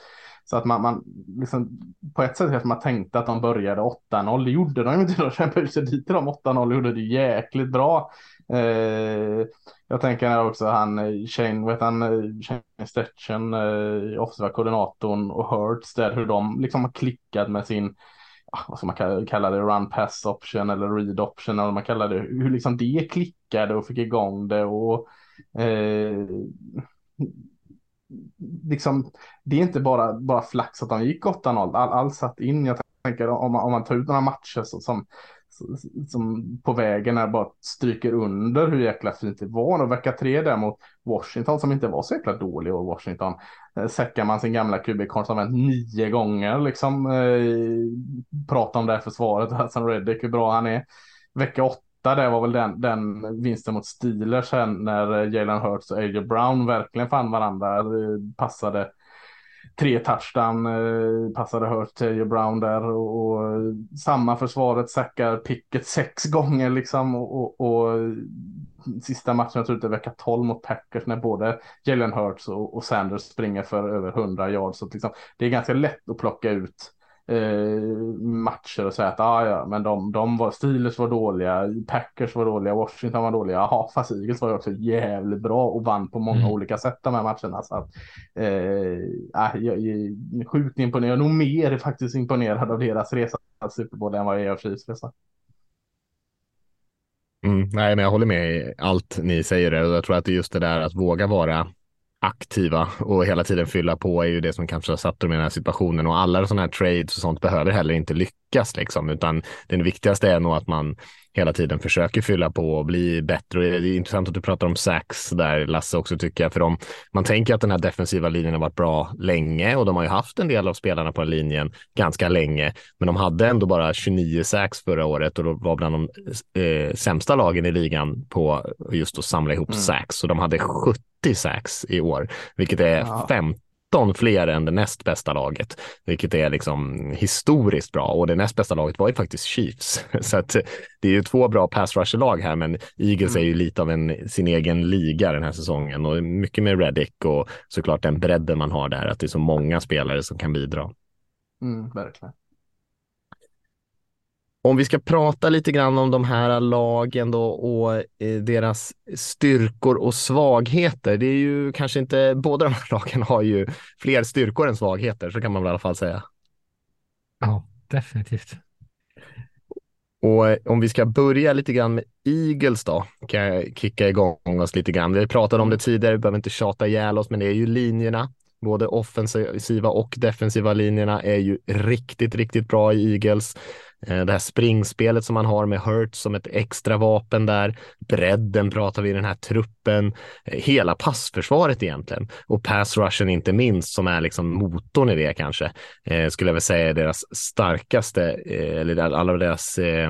Så att man, man liksom, på ett sätt kanske man tänkte att de började 8-0. Det gjorde de ju inte. De kämpade sig dit till de 8-0 och gjorde det jäkligt bra. Eh, jag tänker också han Shane, vet han, Shane Stetchen, eh, offensiva koordinatorn och Hurts där hur de liksom har klickat med sin vad ska man kalla det, run pass option eller read option eller vad man kallar det, hur liksom det klickade och fick igång det och eh, liksom, det är inte bara, bara flax att de gick 8-0. All, all satt in. Jag tänker om man, om man tar ut några matcher så, som, som på vägen här bara stryker under hur jäkla fint det var. Och vecka tre där mot Washington som inte var så jäkla dålig och Washington. Eh, säckar man sin gamla QB som vänt nio gånger liksom. Eh, prata om det här försvaret. Hassan Reddick hur bra han är. Vecka åtta det var väl den, den vinsten mot Steelers sen när eh, Jalen Hurts och AJ Brown verkligen fann varandra. Eh, passade tre touchdown, eh, passade Hurts till Brown där och, och eh, samma försvaret sackar Pickett sex gånger liksom och, och, och eh, sista matchen jag tror det är vecka 12 mot Packers när både Jalen Hurts och, och Sanders springer för över 100 yards. Så liksom, det är ganska lätt att plocka ut eh, matcher och säga att ah, ja, men de, de var, Steelers var dåliga, Packers var dåliga, Washington var dåliga. Jaha, fast Eagles var ju också jävligt bra och vann på många mm. olika sätt de här matcherna. Så att, eh, jag, är sjukt imponerad, jag är nog mer faktiskt imponerad av deras resa till Super Bowl än vad jag är av Chiefs resa. Mm, nej, men jag håller med i allt ni säger och jag tror att det är just det där att våga vara aktiva och hela tiden fylla på är ju det som kanske har satt dem i den här situationen och alla sådana här trades och sånt behöver heller inte lyckas liksom, utan det viktigaste är nog att man hela tiden försöker fylla på och bli bättre. Och det är intressant att du pratar om sax där, Lasse, också tycker jag, för dem. Man tänker att den här defensiva linjen har varit bra länge och de har ju haft en del av spelarna på linjen ganska länge, men de hade ändå bara 29 sax förra året och då var bland de eh, sämsta lagen i ligan på just att samla ihop mm. sax och de hade 70 sax i år, vilket är ja. 50 13 fler än det näst bästa laget, vilket är liksom historiskt bra. Och det näst bästa laget var ju faktiskt Chiefs. Så att det är ju två bra pass rusher-lag här, men Eagles mm. är ju lite av en, sin egen liga den här säsongen och mycket med Reddick och såklart den bredden man har där, att det är så många spelare som kan bidra. Mm, verkligen. Om vi ska prata lite grann om de här lagen då och eh, deras styrkor och svagheter. Det är ju kanske inte, båda de här lagen har ju fler styrkor än svagheter, så kan man väl i alla fall säga. Ja, definitivt. Och eh, om vi ska börja lite grann med Eagles då, kan jag kicka igång oss lite grann. Vi pratat om det tidigare, vi behöver inte tjata ihjäl oss, men det är ju linjerna. Både offensiva och defensiva linjerna är ju riktigt, riktigt bra i Eagles. Eh, det här springspelet som man har med Hurts som ett extra vapen där. Bredden pratar vi i den här truppen. Eh, hela passförsvaret egentligen. Och pass rushen inte minst som är liksom motorn i det kanske. Eh, skulle jag väl säga är deras starkaste, eh, eller alla deras eh,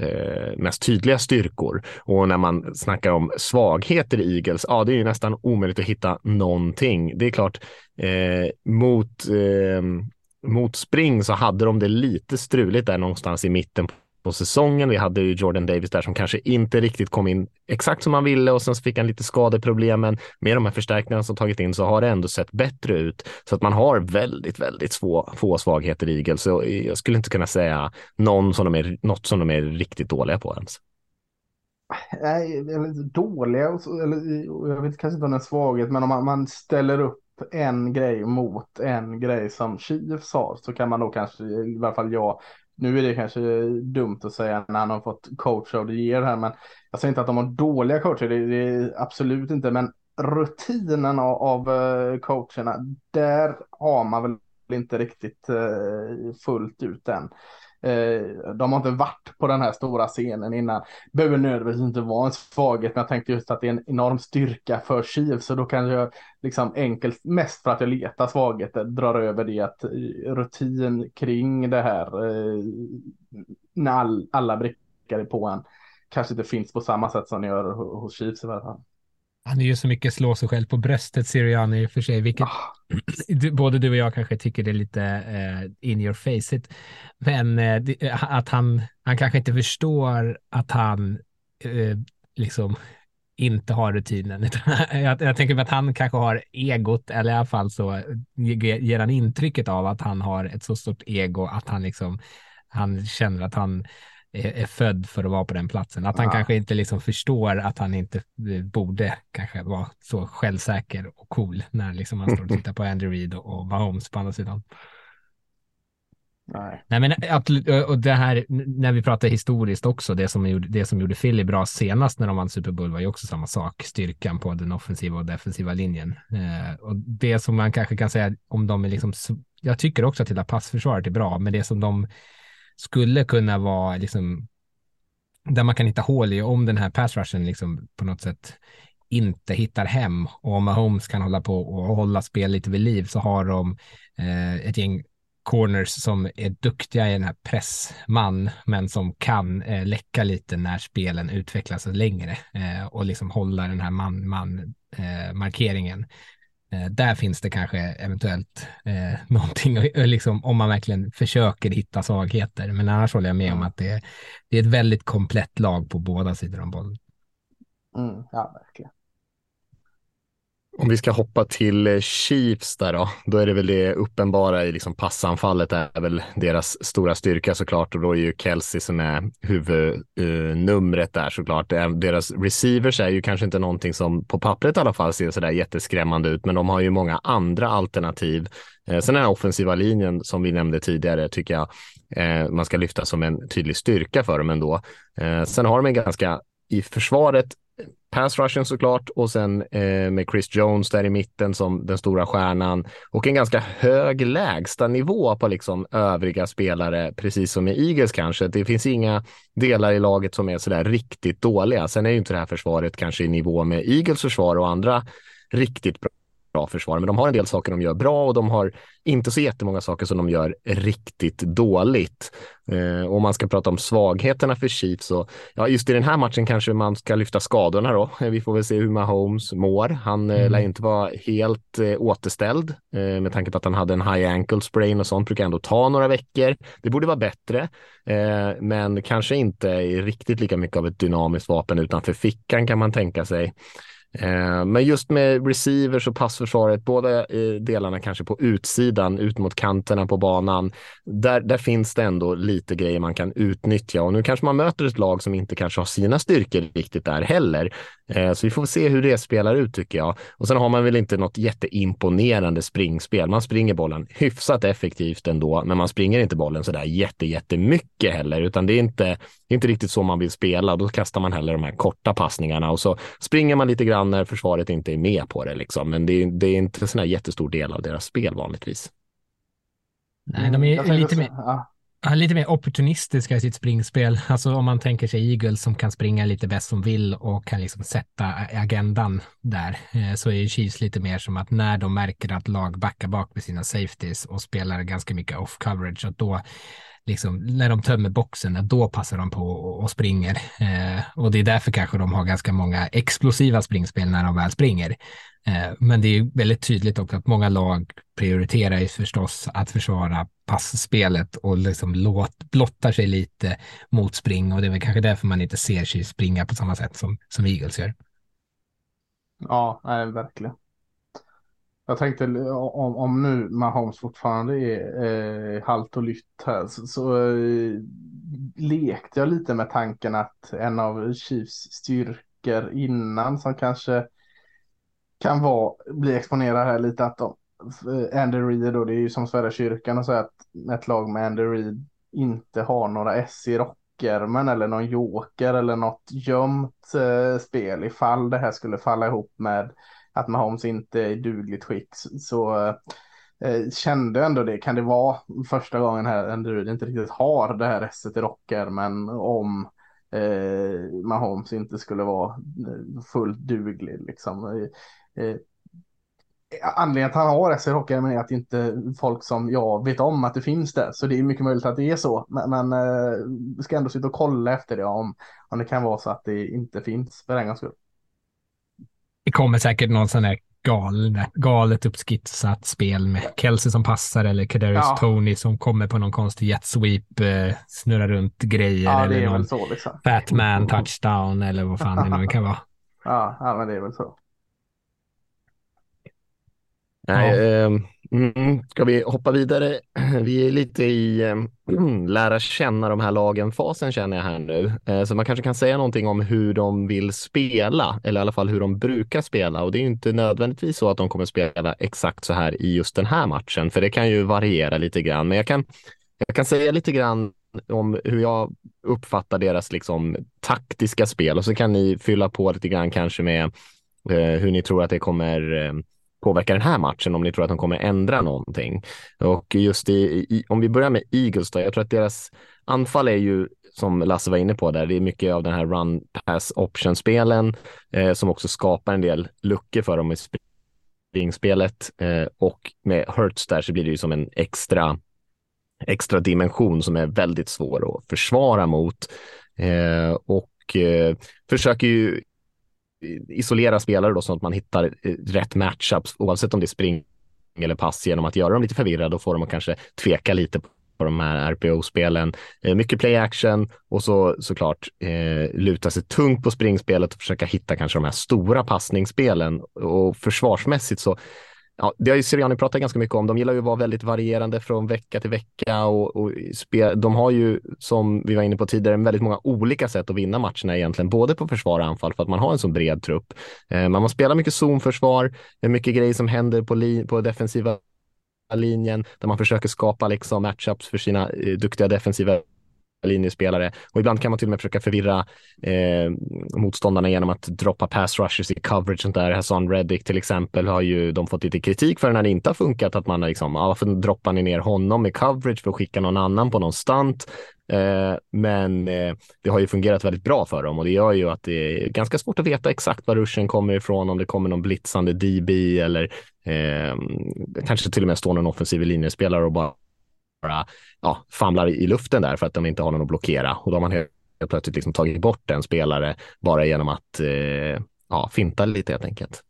eh, mest tydliga styrkor. Och när man snackar om svagheter i Eagles, ja, det är ju nästan omöjligt att hitta någonting. Det är klart, eh, mot eh, mot spring så hade de det lite struligt där någonstans i mitten på säsongen. Vi hade ju Jordan Davis där som kanske inte riktigt kom in exakt som han ville och sen så fick han lite skadeproblem. Men med de här förstärkningarna som tagit in så har det ändå sett bättre ut så att man har väldigt, väldigt få, få svagheter i Eagles. Så jag skulle inte kunna säga någon som de är, något som de är riktigt dåliga på ens. Nej, eller dåliga, eller jag vet kanske inte om det är en svaghet, men om man, man ställer upp en grej mot en grej som Chiefs har så kan man då kanske, i varje fall jag, nu är det kanske dumt att säga när han har fått coach of the year här, men jag säger inte att de har dåliga coacher, det, det är absolut inte, men rutinen av, av eh, coacherna, där har man väl inte riktigt uh, fullt ut än. Eh, de har inte varit på den här stora scenen innan. Behöver nödvändigtvis inte vara en svaghet, men jag tänkte just att det är en enorm styrka för Chiefs, så då kan jag liksom enkelt, mest för att jag letar svagheter, drar över det att eh, rutin kring det här, eh, när all, alla brickar är på en, kanske inte finns på samma sätt som ni gör hos Chiefs i alla fall. Han är ju så mycket slå sig själv på bröstet, Sirianni, i och för sig, vilket oh. både du och jag kanske tycker det är lite eh, in your face it. Men det, att han, han kanske inte förstår att han eh, liksom inte har rutinen. jag, jag tänker att han kanske har egot, eller i alla fall så ger han intrycket av att han har ett så stort ego att han liksom han känner att han är, är född för att vara på den platsen. Att han ja. kanske inte liksom förstår att han inte eh, borde kanske vara så självsäker och cool när liksom han står och tittar på Andrew Reid och, och Mahomes på andra sidan. Nej. Nej, men absolut. Och det här när vi pratar historiskt också, det som gjorde, det som gjorde Philly bra senast när de vann Super Bowl var ju också samma sak, styrkan på den offensiva och defensiva linjen. Eh, och det som man kanske kan säga om de är liksom, jag tycker också att hela passförsvaret är bra, men det som de skulle kunna vara liksom där man kan hitta hål i om den här pass rushen liksom på något sätt inte hittar hem. Och om Mahomes kan hålla på och hålla spel lite vid liv så har de eh, ett gäng corners som är duktiga i den här pressman men som kan eh, läcka lite när spelen utvecklas längre eh, och liksom hålla den här man-man eh, markeringen där finns det kanske eventuellt eh, någonting, liksom, om man verkligen försöker hitta svagheter. Men annars håller jag med om att det, det är ett väldigt komplett lag på båda sidor om bollen. Mm, ja, verkligen. Om vi ska hoppa till eh, Chiefs där då, då är det väl det uppenbara i liksom passanfallet är väl deras stora styrka såklart och då är ju Kelsey som är huvudnumret där såklart. Deras receivers är ju kanske inte någonting som på pappret i alla fall ser sådär jätteskrämmande ut, men de har ju många andra alternativ. Eh, sen den här offensiva linjen som vi nämnde tidigare tycker jag eh, man ska lyfta som en tydlig styrka för dem ändå. Sen har de en ganska i försvaret pass rushen såklart och sen eh, med Chris Jones där i mitten som den stora stjärnan och en ganska hög lägsta nivå på liksom övriga spelare, precis som i Eagles kanske. Det finns inga delar i laget som är sådär riktigt dåliga. Sen är ju inte det här försvaret kanske i nivå med Eagles försvar och andra riktigt bra bra försvar, men de har en del saker de gör bra och de har inte så jättemånga saker som de gör riktigt dåligt. Eh, om man ska prata om svagheterna för Chiefs så, ja, just i den här matchen kanske man ska lyfta skadorna då. Vi får väl se hur Mahomes mår. Han eh, mm. lär inte vara helt eh, återställd eh, med tanke på att han hade en high ankle sprain och sånt brukar ändå ta några veckor. Det borde vara bättre, eh, men kanske inte riktigt lika mycket av ett dynamiskt vapen utanför fickan kan man tänka sig. Eh, men just med receivers och passförsvaret, båda delarna kanske på utsidan, ut mot kanterna på banan, där, där finns det ändå lite grejer man kan utnyttja och nu kanske man möter ett lag som inte kanske har sina styrkor riktigt där heller. Eh, så vi får se hur det spelar ut tycker jag. Och sen har man väl inte något jätteimponerande springspel. Man springer bollen hyfsat effektivt ändå, men man springer inte bollen sådär jätte, jättemycket heller, utan det är inte, inte riktigt så man vill spela. Då kastar man heller de här korta passningarna och så springer man lite grann när försvaret inte är med på det liksom. Men det, det är inte en sån här jättestor del av deras spel vanligtvis. Nej, de är mm, lite mer, ja, lite mer opportunistiska i sitt springspel. Alltså om man tänker sig Eagles som kan springa lite bäst som vill och kan liksom sätta agendan där, eh, så är Chiefs lite mer som att när de märker att lag backar bak med sina safeties och spelar ganska mycket off coverage, att då liksom, när de tömmer boxen, då passar de på och, springer. Eh, och det är därför kanske de har ganska många explosiva springspel när de väl springer. Eh, men det är väldigt tydligt också att många lag prioriterar ju förstås att försvara passspelet och liksom låt, blottar sig lite mot spring och det är väl kanske därför man inte ser sig springa på samma sätt som, som Eagles gör. Ja, nej, verkligen. Jag tänkte eh, om, om nu Mahomes fortfarande är eh, halt och lytt här så, så eh, lekte jag lite med tanken att en av Chiefs styrkor innan som kanske kan vara, bli exponerad här lite att de, eh, Andy Reid och det är ju som Sverige kyrkan och så att ett lag med Andy Reid inte har några S i rockärmen eller någon joker eller något gömt eh, spel ifall det här skulle falla ihop med att Mahomes inte är i dugligt skick så eh, kände ändå det. Kan det vara första gången här Andrew inte riktigt har det här esset i rockärmen om eh, Mahomes inte skulle vara eh, fullt duglig liksom. Eh, eh anledningen till att han har SR Hockey är att inte folk som jag vet om att det finns där. Så det är mycket möjligt att det är så. Men, men eh, vi ska ändå sitta och kolla efter det om, om det kan vara så att det inte finns för en gångs skull det kommer säkert någon sån här gal, galet uppskitsat spel med Kelsey som passar eller Kadarius ja. Tony som kommer på någon konstig jet sweep, eh, snurrar runt grejer ja, eller någon så, liksom. Batman touchdown eller vad fan det nu kan vara. Ja, ja, men det är väl så. Nej, ja. eh, Mm, ska vi hoppa vidare? Vi är lite i äh, lära känna de här lagen-fasen känner jag här nu. Äh, så man kanske kan säga någonting om hur de vill spela, eller i alla fall hur de brukar spela. Och det är inte nödvändigtvis så att de kommer spela exakt så här i just den här matchen, för det kan ju variera lite grann. Men jag kan, jag kan säga lite grann om hur jag uppfattar deras liksom, taktiska spel och så kan ni fylla på lite grann kanske med eh, hur ni tror att det kommer eh, påverka den här matchen om ni tror att de kommer ändra någonting. Och just i, i, om vi börjar med Eagles då, jag tror att deras anfall är ju som Lasse var inne på där, det är mycket av den här run pass option spelen eh, som också skapar en del luckor för dem i springspelet eh, och med Hurts där så blir det ju som en extra extra dimension som är väldigt svår att försvara mot eh, och eh, försöker ju isolera spelare då så att man hittar eh, rätt matchups oavsett om det är spring eller pass genom att göra dem lite förvirrade och få dem att kanske tveka lite på de här RPO-spelen. Eh, mycket play action och så såklart eh, luta sig tungt på springspelet och försöka hitta kanske de här stora passningsspelen och försvarsmässigt så Ja, det har ju Sirianni pratat ganska mycket om. De gillar ju att vara väldigt varierande från vecka till vecka och, och spel, de har ju, som vi var inne på tidigare, väldigt många olika sätt att vinna matcherna egentligen, både på försvar och anfall för att man har en så bred trupp. Eh, man spelar mycket zonförsvar, det är mycket grejer som händer på, på defensiva linjen där man försöker skapa liksom matchups för sina eh, duktiga defensiva linjespelare och ibland kan man till och med försöka förvirra eh, motståndarna genom att droppa pass rushers i coverage. Sånt där. Hassan Reddick till exempel har ju de fått lite kritik för när det inte har funkat att man har liksom, ah, varför droppar ni ner honom i coverage för att skicka någon annan på någon stunt? Eh, men eh, det har ju fungerat väldigt bra för dem och det gör ju att det är ganska svårt att veta exakt var ruschen kommer ifrån, om det kommer någon blitzande DB eller eh, kanske till och med står någon offensiv linjespelare och bara bara ja, famlar i luften där för att de inte har någon att blockera. Och då har man helt plötsligt liksom tagit bort en spelare bara genom att eh, ja, finta lite helt enkelt.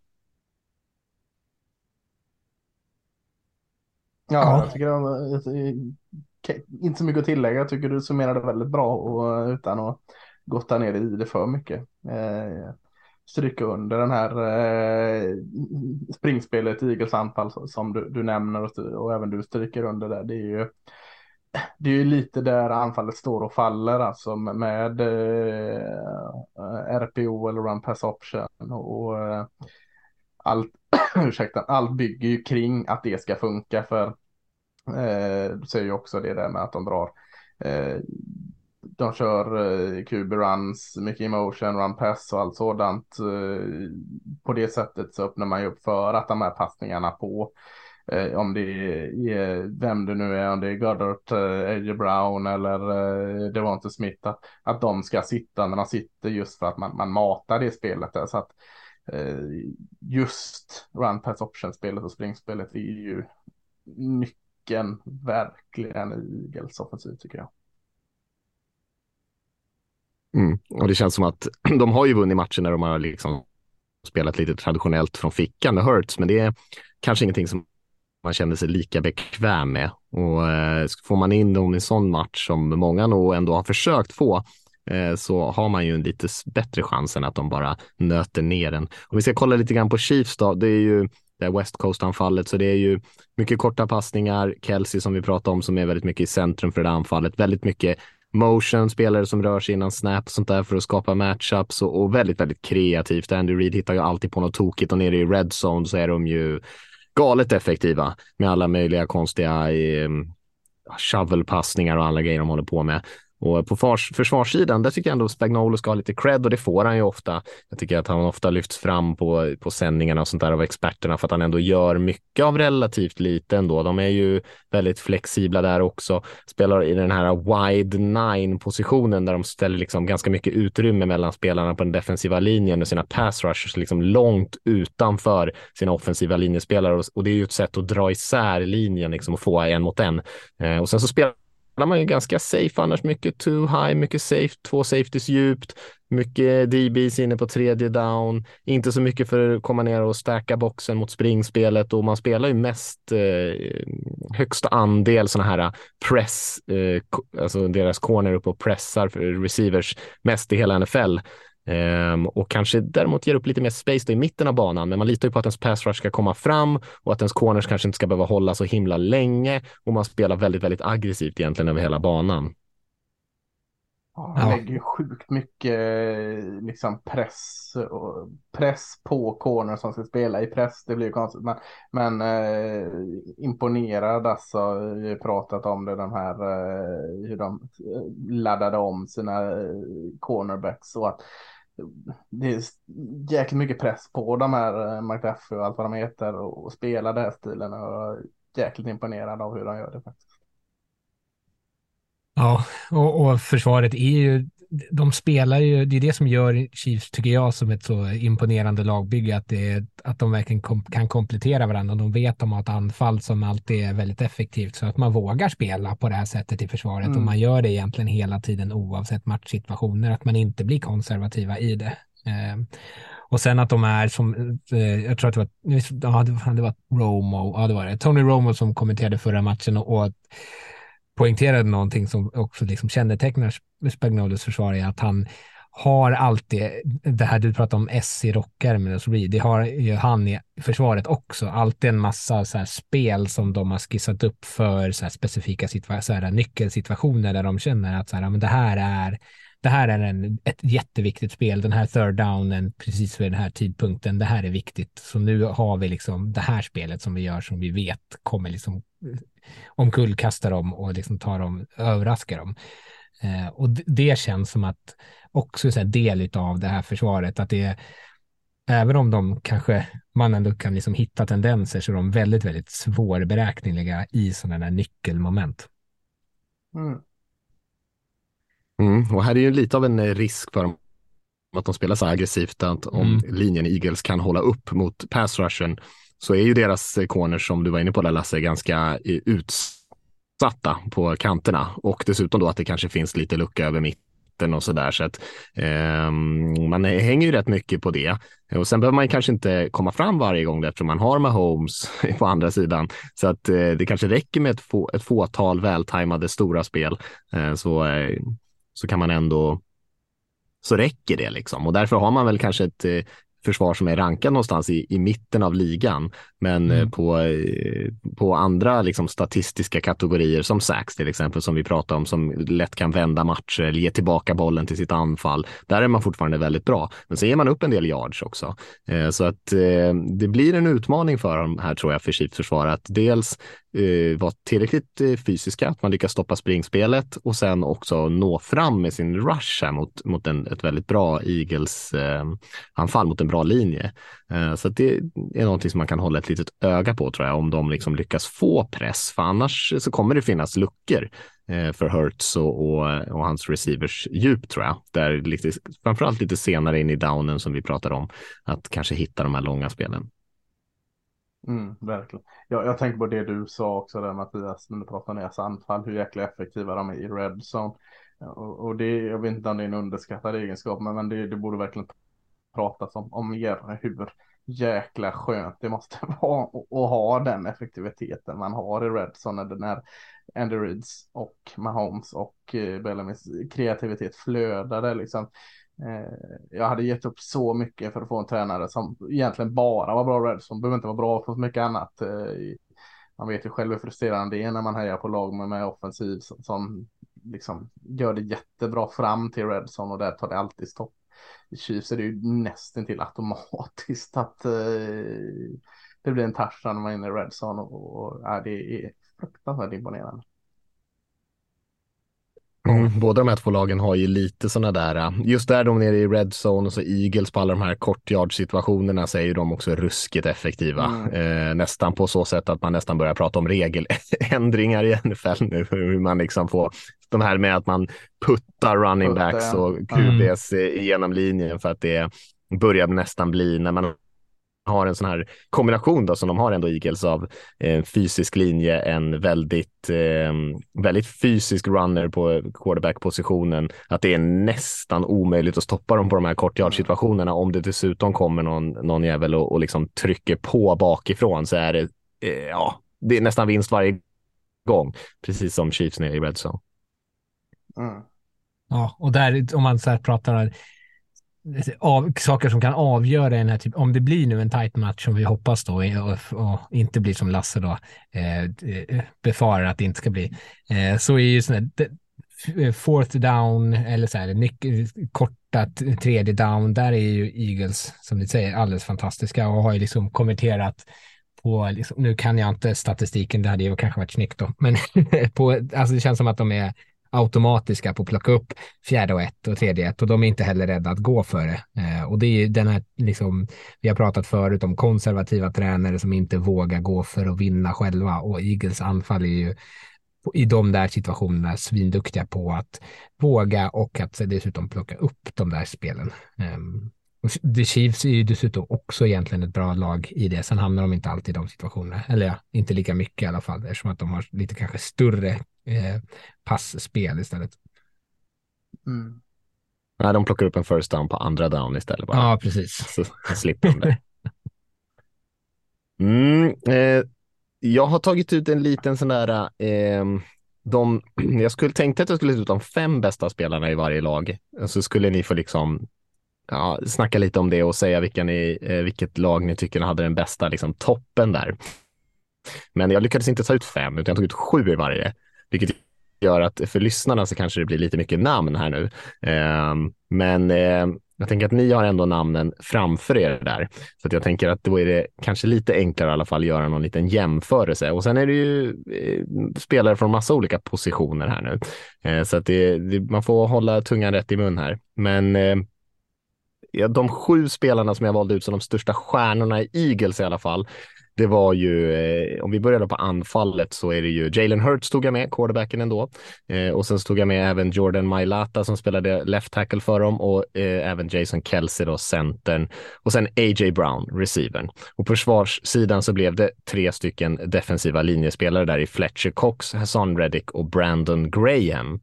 Ja, jag tycker det inte så mycket att tillägga. Jag tycker du summerade väldigt bra och utan att gotta ner i det för mycket. Eh, stryka under den här eh, springspelet i Eagles anfall som du, du nämner och, och, även du stryker under där. Det är ju det är ju lite där anfallet står och faller alltså med eh, RPO eller run pass option och eh, allt, ursäkta, allt bygger ju kring att det ska funka för eh, du säger ju också det där med att de drar eh, de kör eh, QB runs, mycket emotion, run pass och allt sådant. Eh, på det sättet så öppnar man ju upp för att de här passningarna på eh, om det är vem det nu är, om det är Goddard, eh, AJ Brown eller eh, Devonte Smith, att, att de ska sitta när de sitter just för att man, man matar det spelet där. Så att eh, just run pass option-spelet och springspelet är ju nyckeln verkligen i Eagles offensiv tycker jag. Mm. Och det känns som att de har ju vunnit matcher när de har liksom spelat lite traditionellt från fickan med Hurts, men det är kanske ingenting som man känner sig lika bekväm med. Och eh, får man in dem i en sån match som många nog ändå har försökt få, eh, så har man ju en lite bättre chans än att de bara nöter ner den. Om vi ska kolla lite grann på Chiefs då, det är ju det West Coast-anfallet, så det är ju mycket korta passningar, Kelsey som vi pratade om som är väldigt mycket i centrum för det anfallet, väldigt mycket motion, spelare som rör sig innan snap och sånt där för att skapa matchups och, och väldigt, väldigt kreativt. Andy Reid hittar ju alltid på något tokigt och nere i red zone så är de ju galet effektiva med alla möjliga konstiga eh, shovelpassningar och alla grejer de håller på med. Och på försvarssidan, där tycker jag ändå Spagnolo ska ha lite cred och det får han ju ofta. Jag tycker att han ofta lyfts fram på, på sändningarna och sånt där av experterna för att han ändå gör mycket av relativt lite ändå. De är ju väldigt flexibla där också. Spelar i den här wide nine positionen där de ställer liksom ganska mycket utrymme mellan spelarna på den defensiva linjen och sina pass rushers liksom långt utanför sina offensiva linjespelare och, och det är ju ett sätt att dra isär linjen liksom och få en mot en. Eh, och sen så spelar spelar man ju ganska safe annars. Mycket too high, mycket safe, två safeties djupt, mycket DBs inne på tredje down, inte så mycket för att komma ner och stärka boxen mot springspelet och man spelar ju mest eh, högsta andel sådana här eh, press, eh, alltså deras corner upp och pressar för receivers mest i hela NFL. Um, och kanske däremot ger upp lite mer space i mitten av banan, men man litar ju på att ens pass rush ska komma fram och att ens corners kanske inte ska behöva hålla så himla länge och man spelar väldigt, väldigt aggressivt egentligen över hela banan. Ja, han lägger ju sjukt mycket liksom press, och press på corner som ska spela i press. Det blir ju konstigt. Men, men eh, imponerad alltså. Vi har pratat om det, de här eh, hur de laddade om sina eh, cornerbacks. Och att det är jäkligt mycket press på de här eh, McDuffie och allt vad de heter och, och spela den här stilen. Och jäkligt imponerad av hur de gör det faktiskt. Ja, och, och, försvaret är ju, de spelar ju, det är det som gör Chiefs, tycker jag, som ett så imponerande lagbygge, att, det, att de verkligen kom, kan komplettera varandra. De vet att de har ett anfall som alltid är väldigt effektivt, så att man vågar spela på det här sättet i försvaret mm. och man gör det egentligen hela tiden oavsett matchsituationer, att man inte blir konservativa i det. Eh, och sen att de är som, eh, jag tror att det var, ja, det var Romo, ja det var det, Tony Romo som kommenterade förra matchen och, och poängterade någonting som också liksom kännetecknar Spagnolos försvar är att han har alltid, det här du pratar om S i rockärmen, och så blir det har ju han i försvaret också, alltid en massa så här spel som de har skissat upp för så här specifika så här nyckelsituationer där de känner att så här, men det här är det här är en, ett jätteviktigt spel, den här third downen precis vid den här tidpunkten, det här är viktigt. Så nu har vi liksom det här spelet som vi gör som vi vet kommer liksom omkullkasta dem och liksom ta dem, överraska dem. Eh, och det känns som att också är del av det här försvaret, att det är även om de kanske, man ändå kan liksom hitta tendenser, så är de väldigt, väldigt svårberäkneliga i sådana där nyckelmoment. Mm. Mm, och här är ju lite av en risk för dem att de spelar så aggressivt att om mm. linjen Eagles kan hålla upp mot pass rushen så är ju deras eh, corners som du var inne på där Lasse ganska eh, utsatta på kanterna. Och dessutom då att det kanske finns lite lucka över mitten och så där så att eh, man hänger ju rätt mycket på det. Och sen behöver man kanske inte komma fram varje gång eftersom man har Mahomes på andra sidan. Så att eh, det kanske räcker med ett, få, ett fåtal vältajmade stora spel. Eh, så, eh, så kan man ändå så räcker det liksom. Och därför har man väl kanske ett eh, försvar som är rankat någonstans i, i mitten av ligan. Men mm. på, eh, på andra liksom, statistiska kategorier som Sax till exempel som vi pratade om som lätt kan vända matcher eller ge tillbaka bollen till sitt anfall. Där är man fortfarande väldigt bra. Men så ger man upp en del yards också. Eh, så att eh, det blir en utmaning för dem här tror jag för Chiefs försvar att dels eh, vara tillräckligt eh, fysiska, att man lyckas stoppa springspelet och sen också nå fram med sin rush här mot, mot en, ett väldigt bra Eagles eh, anfall mot en bra linje. Eh, så det är någonting som man kan hålla ett litet öga på tror jag, om de liksom lyckas få press, för annars så kommer det finnas luckor eh, för Hurts och, och, och, hans receivers djup tror jag. Där lite, framförallt lite senare in i downen som vi pratade om, att kanske hitta de här långa spelen. Mm, verkligen. Jag, jag tänker på det du sa också där Mattias, när du pratade om deras anfall, hur jäkla effektiva de är i red zone. Och, och det, jag vet inte om det är en underskattad egenskap, men, men det, det borde verkligen pratas om, om mer hur jäkla skönt det måste vara att ha den effektiviteten man har i Redson när, när Andy Reeds och Mahomes och eh, Bellamys kreativitet flödade liksom. Eh, jag hade gett upp så mycket för att få en tränare som egentligen bara var bra Redson, behöver inte vara bra för så mycket annat. Eh, man vet ju själv hur frustrerande det är när man hejar på lag med, med offensiv som, som liksom gör det jättebra fram till Redson och där tar det alltid stopp i Chiefs är det ju nästan till automatiskt att eh, det blir en touch när man är inne i Redson och, och ja, det är fruktansvärt imponerande. Mm, båda de här två lagen har ju lite sådana där, just där de nere i Red Zone och så Eagles på alla de här kortyard situationerna så är ju de också ruskigt effektiva. Mm. Eh, nästan på så sätt att man nästan börjar prata om regeländringar i NFL nu, hur man liksom får de här med att man puttar running backs och QBs mm. genom linjen för att det börjar nästan bli när man har en sån här kombination då som de har ändå Eagles av eh, fysisk linje, en väldigt, eh, väldigt fysisk runner på quarterback-positionen, att det är nästan omöjligt att stoppa dem på de här kortyard-situationerna. Om det dessutom kommer någon, någon jävel och, och liksom trycker på bakifrån så är det, eh, ja, det är nästan vinst varje gång, precis som Chiefs nere i Red Zone. Mm. Ja, och där om man så här pratar av saker som kan avgöra den här typ, om det blir nu en tight match som vi hoppas då eh, och, och inte blir som Lasse då eh, eh, befarar att det inte ska bli, eh, så är ju sådana fourth down eller så här korta tredje down, där är ju Eagles som ni säger alldeles fantastiska och har ju liksom konverterat på, liksom, nu kan jag inte statistiken, det hade ju kanske varit snyggt då, men på, alltså det känns som att de är automatiska på att plocka upp fjärde och ett och tredje ett och de är inte heller rädda att gå för det. Eh, och det är den här, liksom, vi har pratat förut om konservativa tränare som inte vågar gå för att vinna själva och Eagles anfall är ju i de där situationerna svinduktiga på att våga och att dessutom plocka upp de där spelen. Um, The Chiefs är ju dessutom också egentligen ett bra lag i det. Sen hamnar de inte alltid i de situationerna. Eller ja, inte lika mycket i alla fall. Eftersom att de har lite kanske större eh, passspel istället. Mm. Nej, de plockar upp en first down på andra down istället. Bara. Ja, precis. Så, så slipper de det. Mm, eh, jag har tagit ut en liten sån där eh, de, jag skulle tänkte att jag skulle ta ut de fem bästa spelarna i varje lag. Så skulle ni få liksom ja, snacka lite om det och säga vilka ni, eh, vilket lag ni tycker hade den bästa liksom, toppen där. Men jag lyckades inte ta ut fem, utan jag tog ut sju i varje, vilket gör att för lyssnarna så kanske det blir lite mycket namn här nu. Eh, men eh, jag tänker att ni har ändå namnen framför er där. Så att jag tänker att då är det kanske lite enklare i alla fall att göra någon liten jämförelse. Och sen är det ju eh, spelare från massa olika positioner här nu. Eh, så att det, det, man får hålla tungan rätt i mun här. Men eh, de sju spelarna som jag valde ut som de största stjärnorna i Eagles i alla fall, det var ju, eh, om vi börjar på anfallet så är det ju Jalen Hurts tog jag med, quarterbacken ändå. Eh, och sen tog jag med även Jordan Mailata som spelade left tackle för dem och eh, även Jason Kelsey då, centern. Och sen A.J. Brown, receivern. Och på försvarssidan så blev det tre stycken defensiva linjespelare där i Fletcher Cox, Hassan Reddick och Brandon Graham.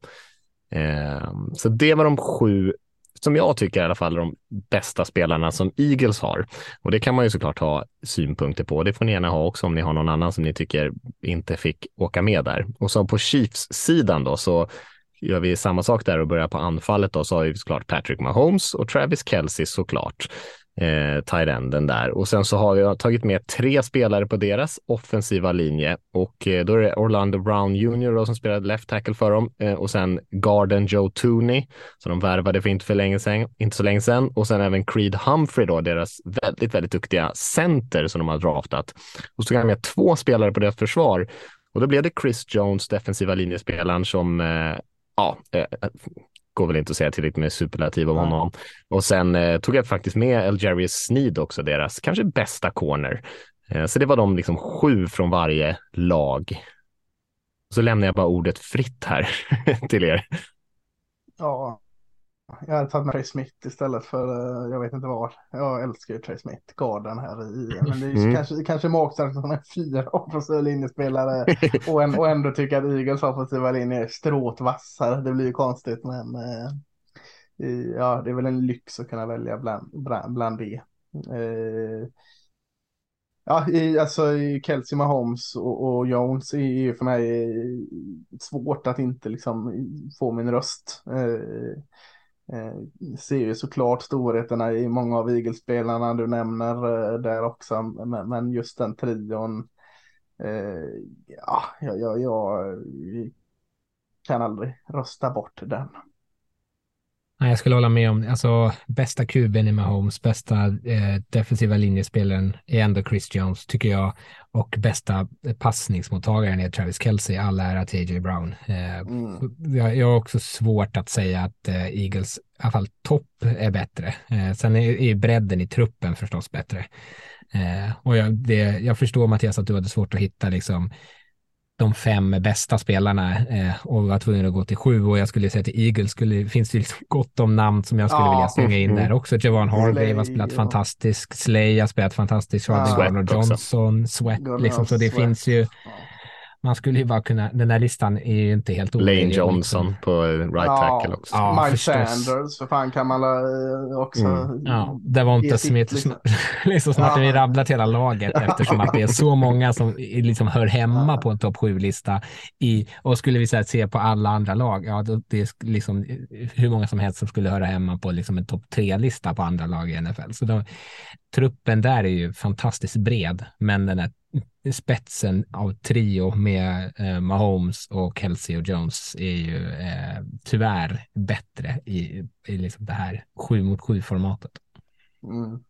Eh, så det var de sju som jag tycker i alla fall är de bästa spelarna som Eagles har. Och det kan man ju såklart ha synpunkter på. Det får ni gärna ha också om ni har någon annan som ni tycker inte fick åka med där. Och så på Chiefs-sidan då så gör vi samma sak där och börjar på anfallet då så har vi såklart Patrick Mahomes och Travis Kelce såklart eh, tight-enden där. Och sen så har vi tagit med tre spelare på deras offensiva linje och eh, då är det Orlando Brown Jr. Då, som spelade left tackle för dem eh, och sen Garden Joe Tooney som de värvade för inte för länge sen, inte så länge sedan och sen även Creed Humphrey då, deras väldigt, väldigt duktiga center som de har draftat. Och så tog han med två spelare på deras försvar och då blev det Chris Jones, defensiva linjespelaren som eh, ja, eh, går väl inte att säga tillräckligt med superlativ om mm. honom. Och sen eh, tog jag faktiskt med Algerius Sneed också, deras kanske bästa corner. Eh, så det var de liksom sju från varje lag. Så lämnar jag bara ordet fritt här till er. Ja, jag hade tagit med Trey Smith istället för uh, jag vet inte vad. Jag älskar ju Trey Smith, garden här i. Men det är mm. kanske, kanske magstarkt att han är fyra offensiva linjespelare och, en, och ändå tycker att Eagles offensiva linje är stråt vassare. Det blir ju konstigt men i, ja, det är väl en lyx att kunna välja bland, bland, bland det. Uh, Ja, i, alltså i Kelsey Mahomes och, och Jones är ju för mig svårt att inte liksom få min röst. Eh, Eh, ser ju såklart storheterna i många av igelspelarna du nämner eh, där också, men, men just den trion, eh, ja, jag, jag, jag eh, kan aldrig rösta bort den. Nej, jag skulle hålla med om, alltså bästa kuben i Mahomes, bästa eh, defensiva linjespelaren är ändå Chris Jones, tycker jag. Och bästa passningsmottagaren är Travis Kelce, all ära till AJ Brown. Eh, mm. jag, jag har också svårt att säga att eh, Eagles, i alla fall topp, är bättre. Eh, sen är, är bredden i truppen förstås bättre. Eh, och jag, det, jag förstår Mattias att du hade svårt att hitta liksom de fem bästa spelarna eh, och var tvungen att gå till sju och jag skulle säga till Eagles skulle, finns det liksom gott om namn som jag skulle ja. vilja slänga in där också. Javon Hargrave har spelat ja. fantastiskt, Slay har spelat fantastiskt, Charlie ja. Garner Johnson, Sweat, liksom, så det Sweat. finns ju man skulle ju bara kunna, den här listan är ju inte helt omöjlig. Lane Johnson liksom. på right tackle också. Ja, Mike förstås. Sanders, för fan kan man eh, också. Mm. Ja, det var inte Smith, liksom, liksom snart ja. vi rabblat hela laget eftersom att det är så många som liksom hör hemma på en topp sju-lista. och skulle vi säga, se på alla andra lag, ja, det är liksom hur många som helst som skulle höra hemma på liksom en topp tre-lista på andra lag i NFL. Så då, truppen där är ju fantastiskt bred, men den är spetsen av trio med eh, Mahomes och Kelsey och Jones är ju eh, tyvärr bättre i, i liksom det här sju mot sju formatet. Mm.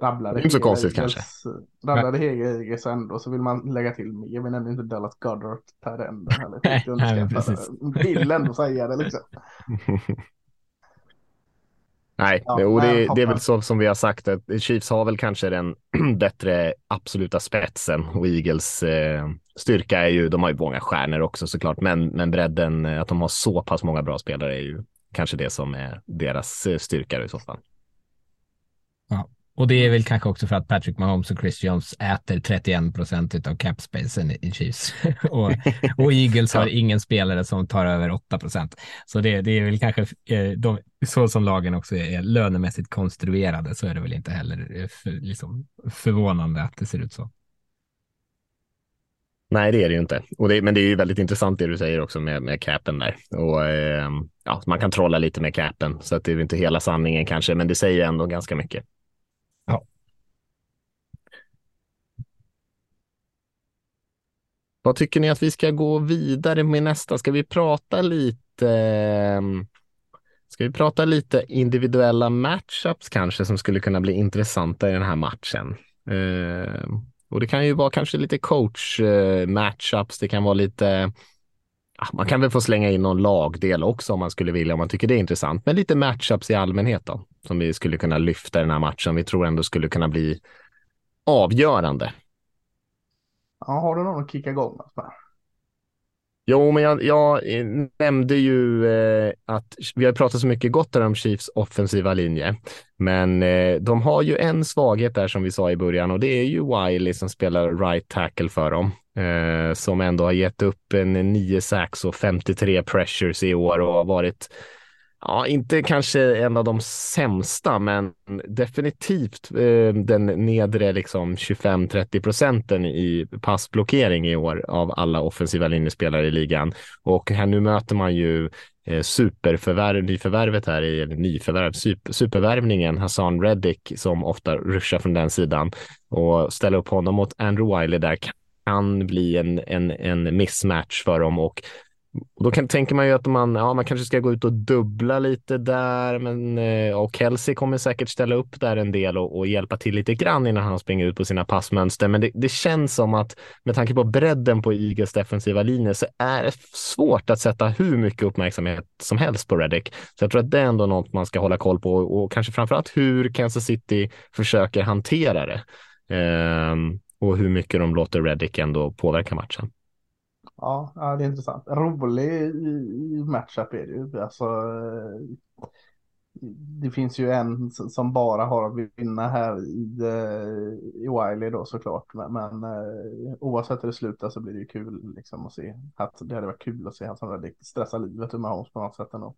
Rabblade inte så konstigt kanske. Rabblade Heges ändå så vill man lägga till mer. Vi nämner inte Dallas Goddard per precis. Vill ändå säga det liksom. Nej, ja, och det, det, är väl så som vi har sagt att Chiefs har väl kanske den bättre absoluta spetsen. Och Eagles eh, styrka är ju, de har ju många stjärnor också såklart, men, men bredden, att de har så pass många bra spelare är ju kanske det som är deras eh, styrka i så fall. Ja, och det är väl kanske också för att Patrick Mahomes och Chris Jones äter 31 procent av capspacen i Chiefs. och, och Eagles har ingen spelare som tar över 8 procent. Så det, det, är väl kanske eh, de, så som lagen också är lönemässigt konstruerade så är det väl inte heller eh, för, liksom, förvånande att det ser ut så. Nej, det är det ju inte. Det, men det är ju väldigt intressant det du säger också med, med capen där. Och, eh, ja, man kan trolla lite med capen, så att det är inte hela sanningen kanske, men det säger ändå ganska mycket. Vad tycker ni att vi ska gå vidare med nästa? Ska vi prata lite ehm, Ska vi prata lite individuella matchups kanske som skulle kunna bli intressanta i den här matchen? Ehm, och det kan ju vara kanske lite coach eh, matchups. Det kan vara lite man kan väl få slänga in någon lagdel också om man skulle vilja, om man tycker det är intressant. Men lite matchups i allmänhet då, som vi skulle kunna lyfta i den här matchen. Vi tror ändå skulle kunna bli avgörande Ja, har du någon att kicka igång med? Jo, men jag, jag eh, nämnde ju eh, att vi har pratat så mycket gott om Chiefs offensiva linje, men eh, de har ju en svaghet där som vi sa i början och det är ju Wiley som spelar right tackle för dem, eh, som ändå har gett upp en 9 sacks och 53 pressures i år och har varit ja, inte kanske en av de sämsta, men definitivt eh, den nedre liksom 25-30 procenten i passblockering i år av alla offensiva linjespelare i ligan. Och här nu möter man ju eh, superförvärv, nyförvärvet här i nyförvärv, super, supervärvningen Hassan Reddick som ofta ruschar från den sidan och ställa upp honom mot Andrew Wiley där kan bli en, en, en mismatch för dem och och då kan, tänker man ju att man, ja, man kanske ska gå ut och dubbla lite där, men eh, och Kelsey kommer säkert ställa upp där en del och, och, hjälpa till lite grann innan han springer ut på sina passmönster. Men det, det, känns som att med tanke på bredden på Eagles defensiva linje så är det svårt att sätta hur mycket uppmärksamhet som helst på Reddick. Så jag tror att det är ändå något man ska hålla koll på och, och kanske framförallt hur Kansas City försöker hantera det. Ehm, och hur mycket de låter Reddick ändå påverka matchen. Ja, det är intressant. Rolig matchup är det ju. Alltså, det finns ju en som bara har att vinna här i, eh, i Wiley då såklart. Men, men eh, oavsett hur det slutar så blir det ju kul liksom att se. Att det hade varit kul att se han som väldigt stressar livet ur Mahomes på något sätt ändå.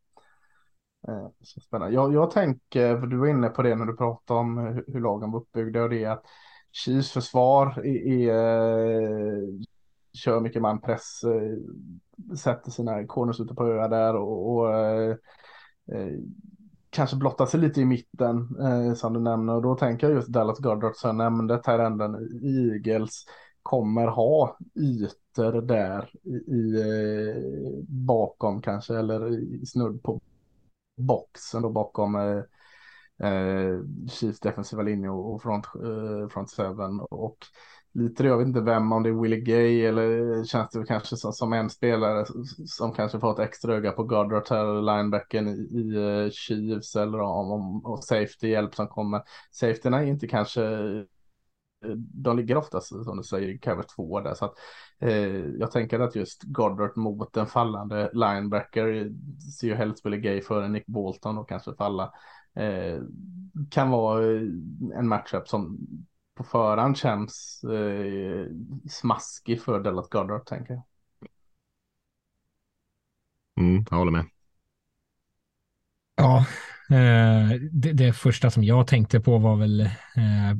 Eh, så spännande. Jag, jag tänker, för du var inne på det när du pratade om hur, hur lagen var uppbyggda och det är att Chiefs försvar är, är kör mycket manpress, eh, sätter sina corners ute på öar där och, och eh, eh, kanske blottar sig lite i mitten eh, som du nämner. Och då tänker jag just Dallas Goddard som jag nämnde, Tyrenden Eagles kommer ha ytor där i, i eh, bakom kanske eller i snudd på boxen då bakom eh, eh, Chiefs defensiva linje och front, eh, front seven och lite jag vet inte vem, om det är Willie Gay eller känns det kanske som, som en spelare som kanske får ett extra öga på Goddard här, linebacken i, i uh, Chiefs eller om, om och safety hjälp som kommer. Safetyna är inte kanske eh, de ligger oftast som du säger i cover 2 där så att eh, jag tänker att just Goddard mot en fallande linebacker ser ju helst Willie Gay före Nick Bolton och kanske falla eh, kan vara eh, en matchup som på förhand känns eh, smaskig för Dallas Goddard tänker jag. Mm, jag håller med. Ja, eh, det, det, första som jag tänkte på var väl eh,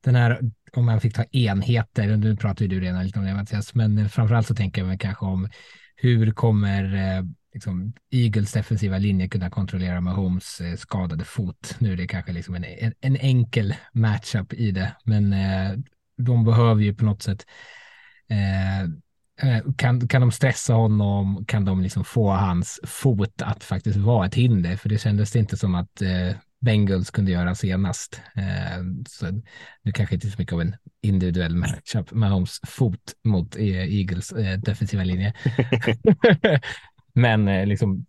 den här, om man fick ta enheter, nu pratar ju du redan lite om det Mattias, men framförallt så tänker jag väl kanske om hur kommer eh, liksom, Eagles defensiva linje kunna kontrollera Mahomes eh, skadade fot. Nu är det kanske liksom en, en, en enkel matchup i det, men eh, de behöver ju på något sätt eh, eh, kan, kan de stressa honom? Kan de liksom få hans fot att faktiskt vara ett hinder? För det kändes inte som att eh, Bengals kunde göra senast. Eh, så nu kanske inte så mycket av en individuell matchup, Mahomes fot mot eh, Eagles eh, defensiva linje. Men eh, liksom,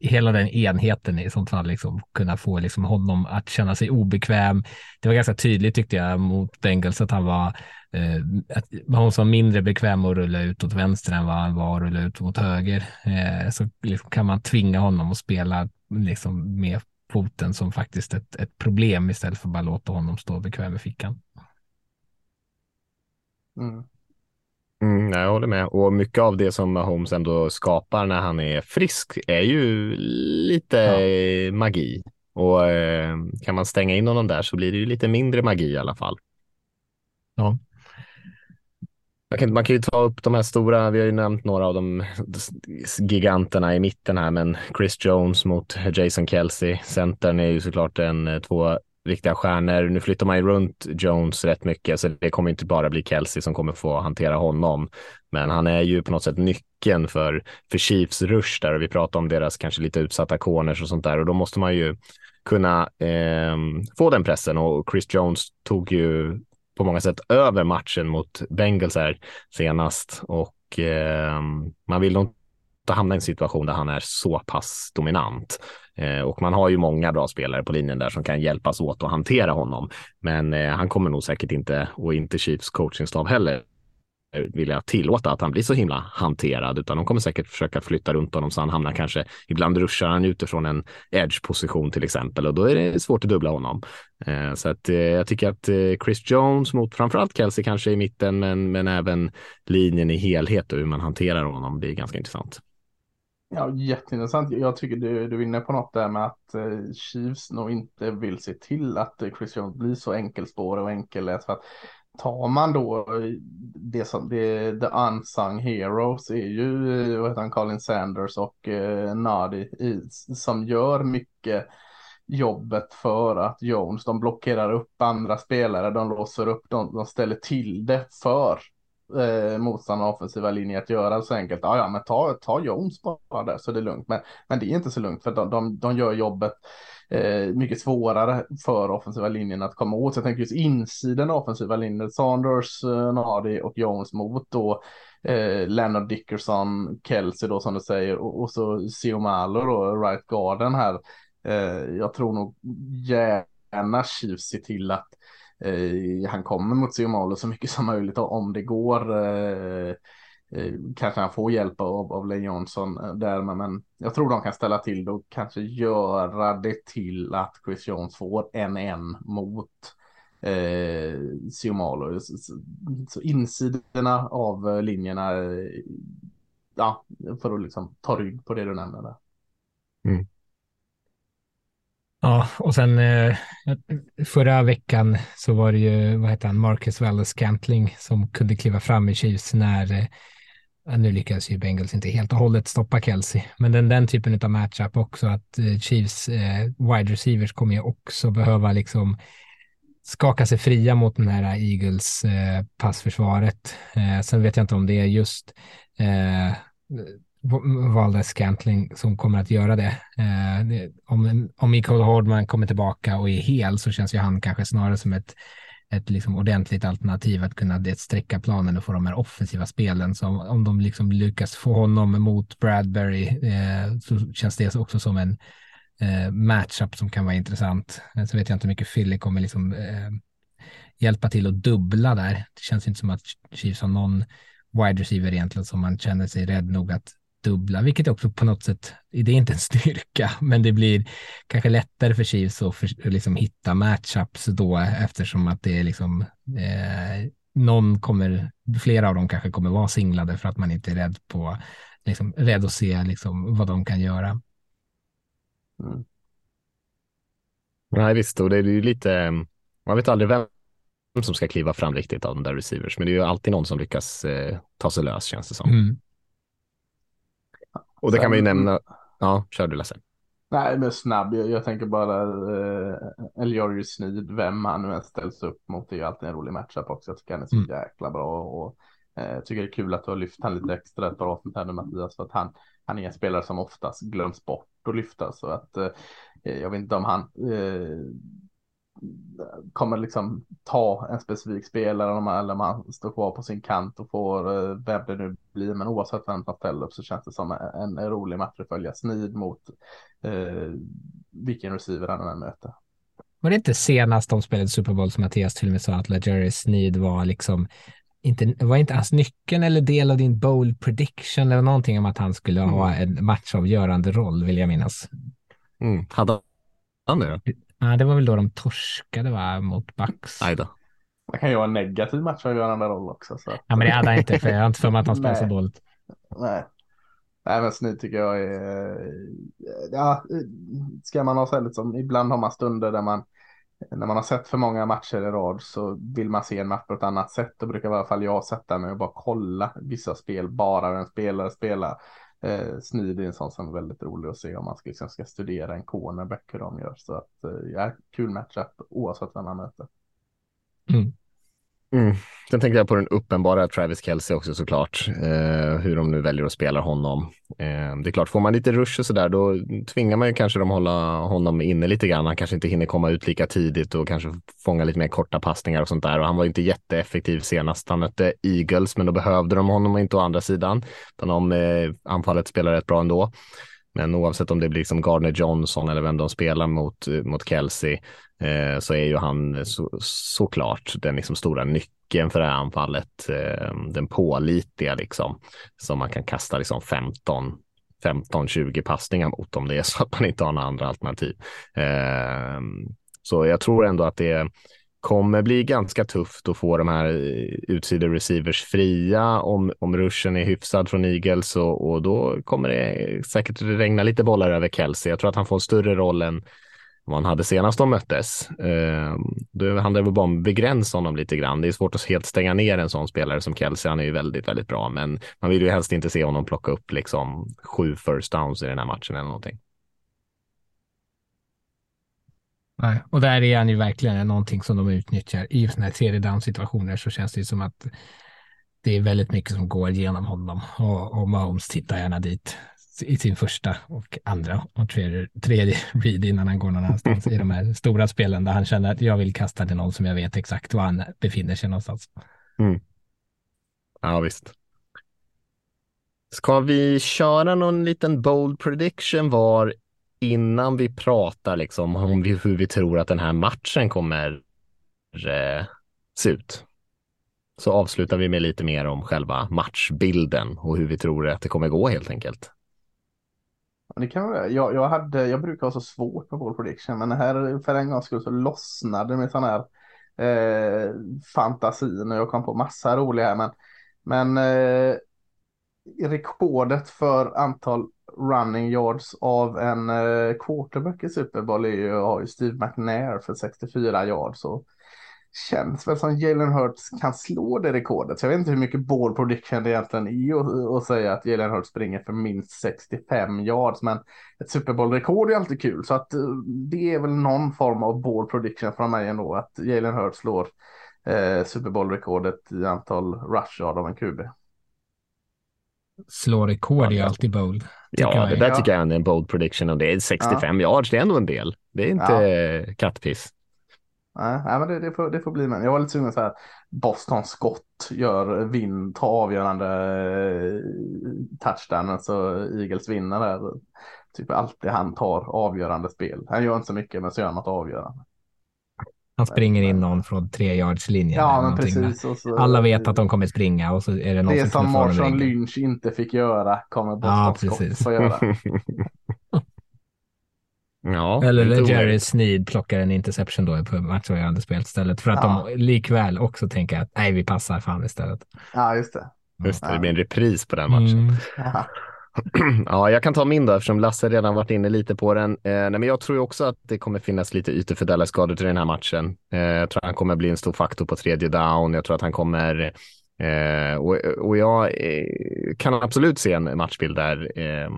hela den enheten i sånt fall, liksom, kunna få liksom, honom att känna sig obekväm. Det var ganska tydligt tyckte jag mot Bengals att han var eh, att han var mindre bekväm att rulla ut åt vänster än vad han var att rulla ut mot höger. Eh, så liksom, kan man tvinga honom att spela liksom, med foten som faktiskt ett, ett problem istället för att bara låta honom stå bekväm i fickan. Mm. Mm, jag håller med. Och mycket av det som Holmes ändå skapar när han är frisk är ju lite ja. magi. Och eh, kan man stänga in honom där så blir det ju lite mindre magi i alla fall. Ja. Kan, man kan ju ta upp de här stora, vi har ju nämnt några av de giganterna i mitten här, men Chris Jones mot Jason Kelsey. Centern är ju såklart en eh, två riktiga stjärnor. Nu flyttar man ju runt Jones rätt mycket, så det kommer inte bara bli Kelsey som kommer få hantera honom. Men han är ju på något sätt nyckeln för, för Chiefs rush där och vi pratar om deras kanske lite utsatta corners och sånt där och då måste man ju kunna eh, få den pressen och Chris Jones tog ju på många sätt över matchen mot Bengals här senast och eh, man vill nog ofta hamna i en situation där han är så pass dominant. Eh, och man har ju många bra spelare på linjen där som kan hjälpas åt att hantera honom. Men eh, han kommer nog säkert inte, och inte Chiefs coachingstab heller, eh, vilja tillåta att han blir så himla hanterad, utan de kommer säkert försöka flytta runt honom så han hamnar kanske, ibland ruschar han utifrån en edge-position till exempel och då är det svårt att dubbla honom. Eh, så att eh, jag tycker att Chris Jones mot framförallt Kelsey kanske i mitten, men, men även linjen i helhet och hur man hanterar honom blir ganska intressant. Ja, jätteintressant. Jag tycker du, du är inne på något där med att eh, Chiefs nog inte vill se till att Chris Jones blir så enkelspårig och enkelläst. För att tar man då eh, det som det, the unsung heroes är ju eh, vad heter han, Colin Sanders och eh, Nadi som gör mycket jobbet för att Jones, de blockerar upp andra spelare, de låser upp, de, de ställer till det för eh, motståndarna offensiva linje att göra så enkelt. Ja, ja, men ta, ta Jones bara där så det är lugnt. Men, men det är inte så lugnt för de, de, de gör jobbet eh, mycket svårare för offensiva linjen att komma åt. Så jag tänker just insidan av offensiva linjen, Sanders, eh, Nadi och Jones mot då eh, Leonard Dickerson, Kelsey då som du säger och, och så Siomalo då, right garden här. Eh, jag tror nog gärna Chiefs ser till att Eh, han kommer mot Siomalo så mycket som möjligt om det går. Eh, eh, kanske han får hjälp av, av Len Johnson eh, där, men, jag tror de kan ställa till det och kanske göra det till att Chris Jones får en en mot eh, Siomalo. Så, så, insidorna av eh, linjerna, eh, ja, för att liksom ta rygg på det du nämnde där. Mm. Ja, och sen eh, förra veckan så var det ju, vad heter han, Marcus Wallace Scantling som kunde kliva fram i Chiefs när, eh, nu lyckades ju Bengals inte helt och hållet stoppa Kelsey, men den, den typen av matchup också, att eh, Chiefs eh, wide receivers kommer ju också behöva liksom skaka sig fria mot den här Eagles eh, passförsvaret. Eh, sen vet jag inte om det är just valde Scantling som kommer att göra det. Eh, det om, om Mikael Hordman kommer tillbaka och är hel så känns ju han kanske snarare som ett, ett liksom ordentligt alternativ att kunna det sträcka planen och få de här offensiva spelen. Så om, om de liksom lyckas få honom mot Bradbury eh, så känns det också som en eh, matchup som kan vara intressant. Eh, så vet jag inte hur mycket Philly kommer liksom eh, hjälpa till att dubbla där. Det känns inte som att Chiefs har någon wide receiver egentligen som man känner sig rädd nog att dubbla, vilket också på något sätt, det är inte en styrka, men det blir kanske lättare för Chiefs att för, liksom hitta matchups då eftersom att det är liksom eh, någon kommer, flera av dem kanske kommer vara singlade för att man inte är rädd på, liksom rädd att se liksom vad de kan göra. Mm. Nej, visst, och det är ju lite, man vet aldrig vem som ska kliva fram riktigt av de där receivers, men det är ju alltid någon som lyckas eh, ta sig lös känns det som. Mm. Och det kan man ju nämna. Ja, kör du Lasse. Nej, men snabb. Jag, jag tänker bara eh, Eliorius Sneed, vem han nu än ställs upp mot, det är ju alltid en rolig matchup också. Jag tycker han är så mm. jäkla bra och eh, tycker det är kul att du har lyft han lite extra ett par avsnitt här nu Mattias, för att han, han är en spelare som oftast glöms bort att lyfta så att eh, jag vet inte om han eh, kommer liksom ta en specifik spelare eller om han står kvar på sin kant och får eh, vem det nu blir. Men oavsett vem som ställer upp så känns det som en, en rolig match att följa. Snid mot eh, vilken receiver han än möter. Var det inte senast de spelade Super Bowl som Mattias till och med sa att Jerry Sneed var liksom inte, var inte hans nyckeln eller del av din bold prediction eller någonting om att han skulle mm. ha en matchavgörande roll vill jag minnas. Mm. Hade han det? Ja, det var väl då de torskade va, mot Bucks. Nej då. Man kan ju ha en negativ matchavgörande roll också. Så. Ja, men det hade han inte, för jag har inte för mig att han spelade så dåligt. Nej. Nej, men Snyd tycker jag är... Ja, ska man ha så liksom, ibland har man stunder där man när man har sett för många matcher i rad så vill man se en match på ett annat sätt. Då brukar i alla fall jag sätta mig och bara kolla vissa spel, bara en spelare spelar. Eh, Snyd är en sån som är väldigt rolig att se om man ska, liksom, ska studera en cornerback hur de gör. Så att, eh, ja, kul matchup oavsett vem man möter. Mm. Mm. Sen tänkte jag på den uppenbara Travis Kelce också såklart, eh, hur de nu väljer att spela honom. Eh, det är klart, får man lite rush och sådär, då tvingar man ju kanske dem hålla honom inne lite grann. Han kanske inte hinner komma ut lika tidigt och kanske fånga lite mer korta passningar och sånt där. Och han var inte jätteeffektiv senast. Han mötte Eagles, men då behövde de honom inte å andra sidan. Utan om eh, anfallet spelar rätt bra ändå. Men oavsett om det blir liksom Gardner Johnson eller vem de spelar mot, eh, mot Kelsey eh, så är ju han eh, så, såklart den liksom stora nyckeln för det här anfallet. Eh, den pålitliga liksom som man kan kasta liksom 15 15-20 passningar mot om det är så att man inte har några andra alternativ. Eh, så jag tror ändå att det är kommer bli ganska tufft att få de här eh, utsida receivers fria om, om ruschen är hyfsad från Eagles och, och då kommer det säkert regna lite bollar över Kelsey. Jag tror att han får en större roll än vad han hade senast de möttes. Eh, då handlar det bara om att begränsa honom lite grann. Det är svårt att helt stänga ner en sån spelare som Kelsey. Han är ju väldigt, väldigt bra, men man vill ju helst inte se honom plocka upp liksom sju first downs i den här matchen eller någonting. Nej, och där är han ju verkligen någonting som de utnyttjar. I sådana här tredje down situationer så känns det som att det är väldigt mycket som går genom honom och, och Mahomes tittar gärna dit i sin första och andra och tredje, tredje read innan han går någon annanstans i de här stora spelen där han känner att jag vill kasta till någon som jag vet exakt var han befinner sig någonstans. Mm. Ja, visst. Ska vi köra någon liten bold prediction var innan vi pratar liksom om hur vi tror att den här matchen kommer eh, se ut? Så avslutar vi med lite mer om själva matchbilden och hur vi tror att det kommer gå helt enkelt. Det kan jag, jag, hade, jag brukar ha så svårt med vår prediction, men här för en gångs skull så lossnade med sån här eh, fantasin och jag kom på massa roliga här. Men, men eh, rekordet för antal running yards av en eh, quarterback i Super Bowl är ju, har ju Steve McNair för 64 yards. Och känns väl som Jalen Hurts kan slå det rekordet. Så jag vet inte hur mycket ball prediction det egentligen är att säga att Jalen Hurts springer för minst 65 yards. Men ett Super Bowl-rekord är alltid kul. Så att eh, det är väl någon form av ball prediction från mig ändå. Att Jalen Hurts slår eh, Super Bowl-rekordet i antal rush yard av en QB. Slå rekord är alltid bold. Ja, det där tycker jag är en bold prediction och det är 65 ja. yards, det är ändå en del. Det är inte ja. kattpiss. Nej, men det, det, får, det får bli med. Jag var lite sugen så här. Boston Scott gör vinn, tar avgörande eh, touchdown, så Eagles vinner där. Typ alltid han tar avgörande spel. Han gör inte så mycket, men så gör han något avgörande. Han springer in någon från tre yards linjen. Ja, men precis. Så, Alla vet att de kommer springa och så är det någon det som som Marshawn Lynch inte fick göra kommer Boston ja, Scott få göra. Ja, Eller Jerry Sneed plockar en interception då på matchavgörande spel istället för att ja. de likväl också tänker att nej, vi passar fan istället. Ja, just det. Just det, det blir en repris på den matchen. Mm. Ja. jag kan ta min då eftersom Lasse redan varit inne lite på den. Eh, nej, men jag tror också att det kommer finnas lite ytor för Dallas skador till den här matchen. Eh, jag tror att han kommer bli en stor faktor på tredje down. Jag tror att han kommer Eh, och, och jag eh, kan absolut se en matchbild där eh,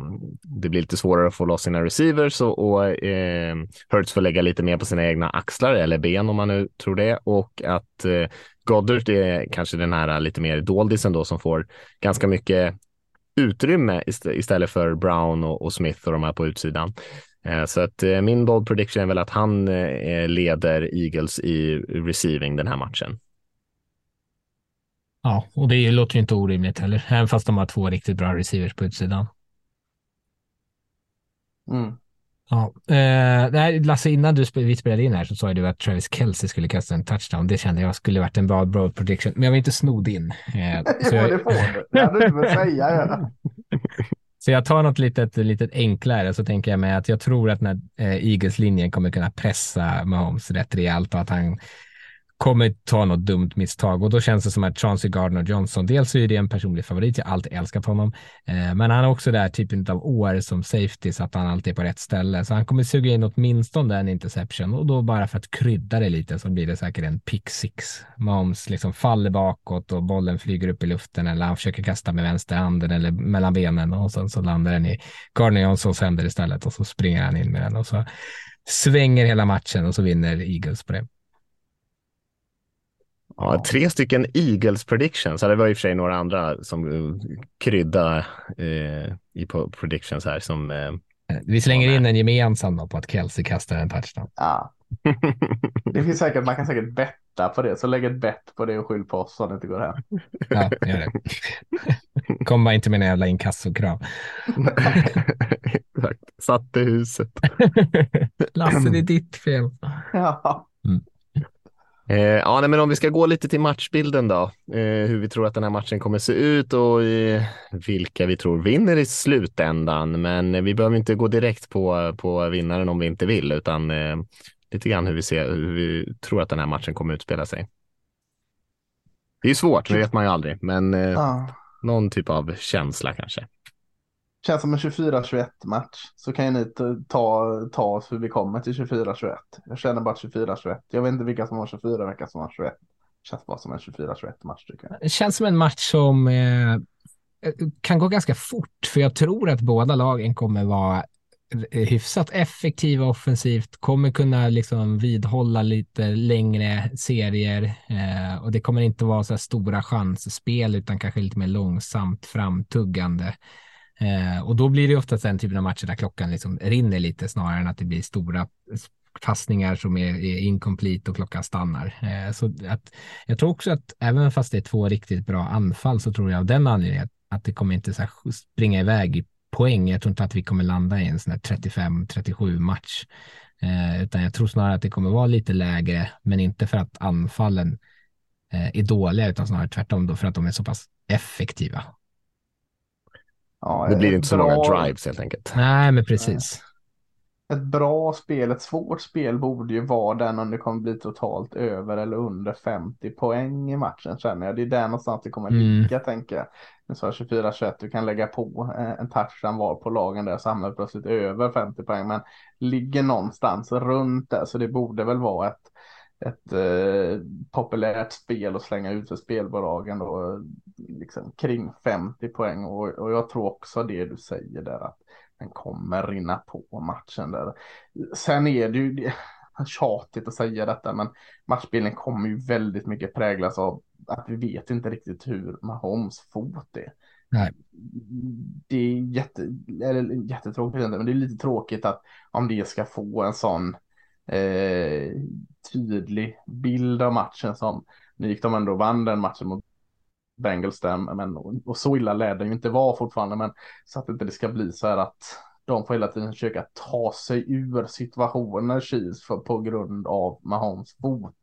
det blir lite svårare att få loss sina receivers och, och eh, Hurts får lägga lite mer på sina egna axlar eller ben om man nu tror det och att eh, Goddard är kanske den här lite mer doldisen då som får ganska mycket utrymme ist istället för Brown och, och, Smith och de här på utsidan. Eh, så att eh, min bold prediction är väl att han eh, leder Eagles i receiving den här matchen. Ja, och det låter ju inte orimligt heller, även fast de har två riktigt bra receivers på utsidan. Mm. Ja, eh, Lasse, innan du vi spelade in här så sa du att Travis Kelce skulle kasta en touchdown. Det kände jag skulle varit en bra broad prediction, men jag var inte snodd in. Eh, jo, jag... det får du. Det hade du väl säga. Ja. Så jag tar något litet, litet enklare så tänker jag mig att jag tror att när eh, Eagles-linjen kommer kunna pressa Mahomes rätt rejält och att han kommer ta något dumt misstag och då känns det som att Chauncey Gardner Johnson, dels så är det en personlig favorit, jag har alltid älskat honom, eh, men han har också den här typen av år som safety så att han alltid är på rätt ställe, så han kommer suga in åtminstone en interception och då bara för att krydda det lite så blir det säkert en pick six. Mahomes liksom faller bakåt och bollen flyger upp i luften eller han försöker kasta med vänsterhanden eller mellan benen och sen så landar den i Gardner Johnsons händer istället och så springer han in med den och så svänger hela matchen och så vinner Eagles på det. Ja, tre stycken Eagles predictions. Det var i och för sig några andra som uh, krydda eh, i predictions här som. Eh, Vi slänger in en gemensam på att Kelsey kastar en touchdown. Ja. Det finns säkert, man kan säkert betta på det, så lägg ett bett på det och skyll på oss så det inte går hem. Ja, gör det. Kom bara inte med en jävla inkassokrav. Exakt, satte huset. Lasse, det är ditt fel. Ja. Eh, ja, nej, men om vi ska gå lite till matchbilden då, eh, hur vi tror att den här matchen kommer se ut och eh, vilka vi tror vinner i slutändan. Men vi behöver inte gå direkt på, på vinnaren om vi inte vill, utan eh, lite grann hur vi ser, hur vi tror att den här matchen kommer utspela sig. Det är svårt, det vet man ju aldrig, men eh, ja. någon typ av känsla kanske. Känns som en 24-21 match. Så kan ju ni ta, ta oss hur vi kommer till 24-21. Jag känner bara 24-21. Jag vet inte vilka som har 24 vilka som har 21. Känns bara som en 24-21 match tycker jag. Det känns som en match som eh, eh, kan gå ganska fort, för jag tror att båda lagen kommer vara eh, hyfsat effektiva offensivt, kommer kunna liksom vidhålla lite längre serier eh, och det kommer inte vara så här stora chansspel utan kanske lite mer långsamt framtuggande. Eh, och då blir det oftast den typen av matcher där klockan liksom rinner lite snarare än att det blir stora passningar som är, är incomplete och klockan stannar. Eh, så att, jag tror också att även fast det är två riktigt bra anfall så tror jag av den anledningen att det kommer inte så springa iväg i poäng. Jag tror inte att vi kommer landa i en sån här 35-37 match, eh, utan jag tror snarare att det kommer vara lite lägre, men inte för att anfallen eh, är dåliga, utan snarare tvärtom då för att de är så pass effektiva. Ja, det blir inte så bra... många drives helt enkelt. Nej, men precis ett bra spel, ett svårt spel borde ju vara den om det kommer bli totalt över eller under 50 poäng i matchen känner jag. Det är där någonstans det kommer mm. ligga tänker jag. Nu sa 24-21, du kan lägga på eh, en touchdown var på lagen där så hamnar det plötsligt över 50 poäng. Men ligger någonstans runt där så det borde väl vara ett, ett eh, populärt spel att slänga ut för spelbolagen då liksom kring 50 poäng och, och jag tror också det du säger där att den kommer rinna på matchen där. Sen är det ju det, tjatigt att säga detta, men matchbilden kommer ju väldigt mycket präglas av att vi vet inte riktigt hur Mahomes fot är. Nej. Det är jätte, eller jättetråkigt, men det är lite tråkigt att om det ska få en sån eh, tydlig bild av matchen som nu gick de ändå vann den matchen mot Bengals där, men och så illa lär den ju inte vara fortfarande, men så att inte det ska bli så här att de får hela tiden försöka ta sig ur situationer Chiefs för, på grund av Mahomes fot.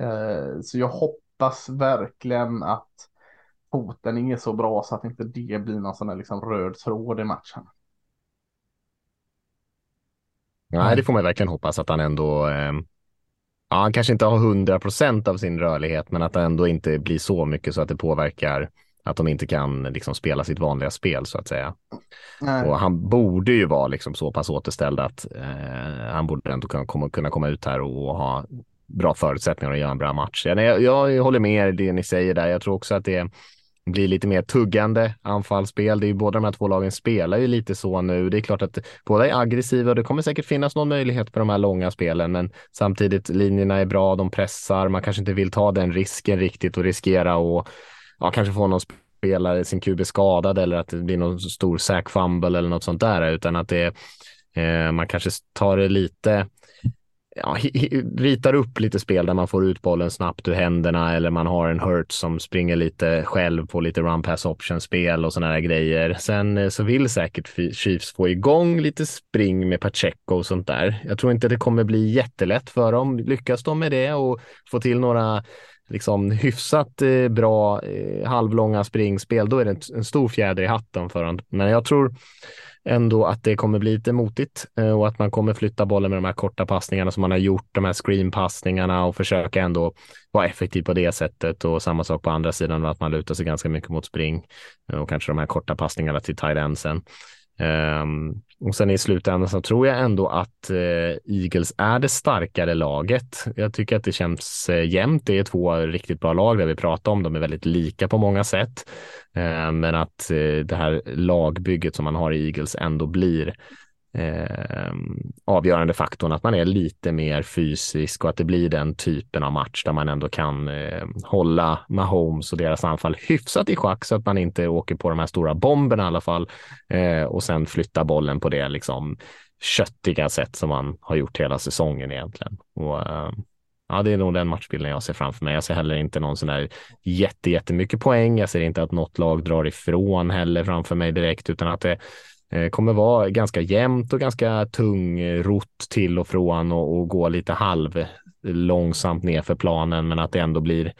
Eh, så jag hoppas verkligen att foten är så bra så att inte det blir någon sån här liksom röd tråd i matchen. Nej, det får man verkligen hoppas att han ändå eh ja, han kanske inte har 100 procent av sin rörlighet, men att det ändå inte blir så mycket så att det påverkar att de inte kan liksom spela sitt vanliga spel så att säga. Nej. Och han borde ju vara liksom så pass återställd att eh, han borde ändå kunna komma, kunna komma ut här och ha bra förutsättningar att göra en bra match. Jag, jag, jag håller med er det ni säger där. Jag tror också att det blir lite mer tuggande anfallsspel. Det är ju båda de här två lagen spelar ju lite så nu. Det är klart att båda är aggressiva och det kommer säkert finnas någon möjlighet på de här långa spelen, men samtidigt linjerna är bra, de pressar, man kanske inte vill ta den risken riktigt och riskera och ja, kanske få någon spelare, sin QB skadad eller att det blir någon stor sack fumble eller något sånt där, utan att det eh, man kanske tar det lite ja, ritar upp lite spel där man får ut bollen snabbt ur händerna eller man har en Hurt som springer lite själv på lite run pass option spel och sådana här grejer. Sen eh, så vill säkert Chiefs få igång lite spring med Pacheco och sånt där. Jag tror inte det kommer bli jättelätt för dem. Lyckas de med det och få till några liksom hyfsat eh, bra eh, halvlånga springspel, då är det en stor fjäder i hatten för dem. Men jag tror ändå att det kommer bli lite motigt eh, och att man kommer flytta bollen med de här korta passningarna som man har gjort, de här screenpassningarna och försöka ändå vara effektiv på det sättet och samma sak på andra sidan att man lutar sig ganska mycket mot spring eh, och kanske de här korta passningarna till tight endsen. Um, ehm, och sen i slutändan så tror jag ändå att eh, Eagles är det starkare laget. Jag tycker att det känns eh, jämnt. Det är två riktigt bra lag där vi pratar om. De är väldigt lika på många sätt. Eh, men att det här lagbygget som man har i Eagles ändå blir eh, avgörande faktorn att man är lite mer fysisk och att det blir den typen av match där man ändå kan eh, hålla Mahomes och deras anfall hyfsat i schack så att man inte åker på de här stora bomberna i alla fall eh, och sen flytta bollen på det liksom köttiga sätt som man har gjort hela säsongen egentligen. Och, eh, Ja, det är nog den matchbilden jag ser framför mig. Jag ser heller inte någon sån här jätte, jättemycket poäng. Jag ser inte att något lag drar ifrån heller framför mig direkt, utan att det kommer vara ganska jämnt och ganska tungrott till och från och, och gå lite halv långsamt ner för planen, men att det ändå blir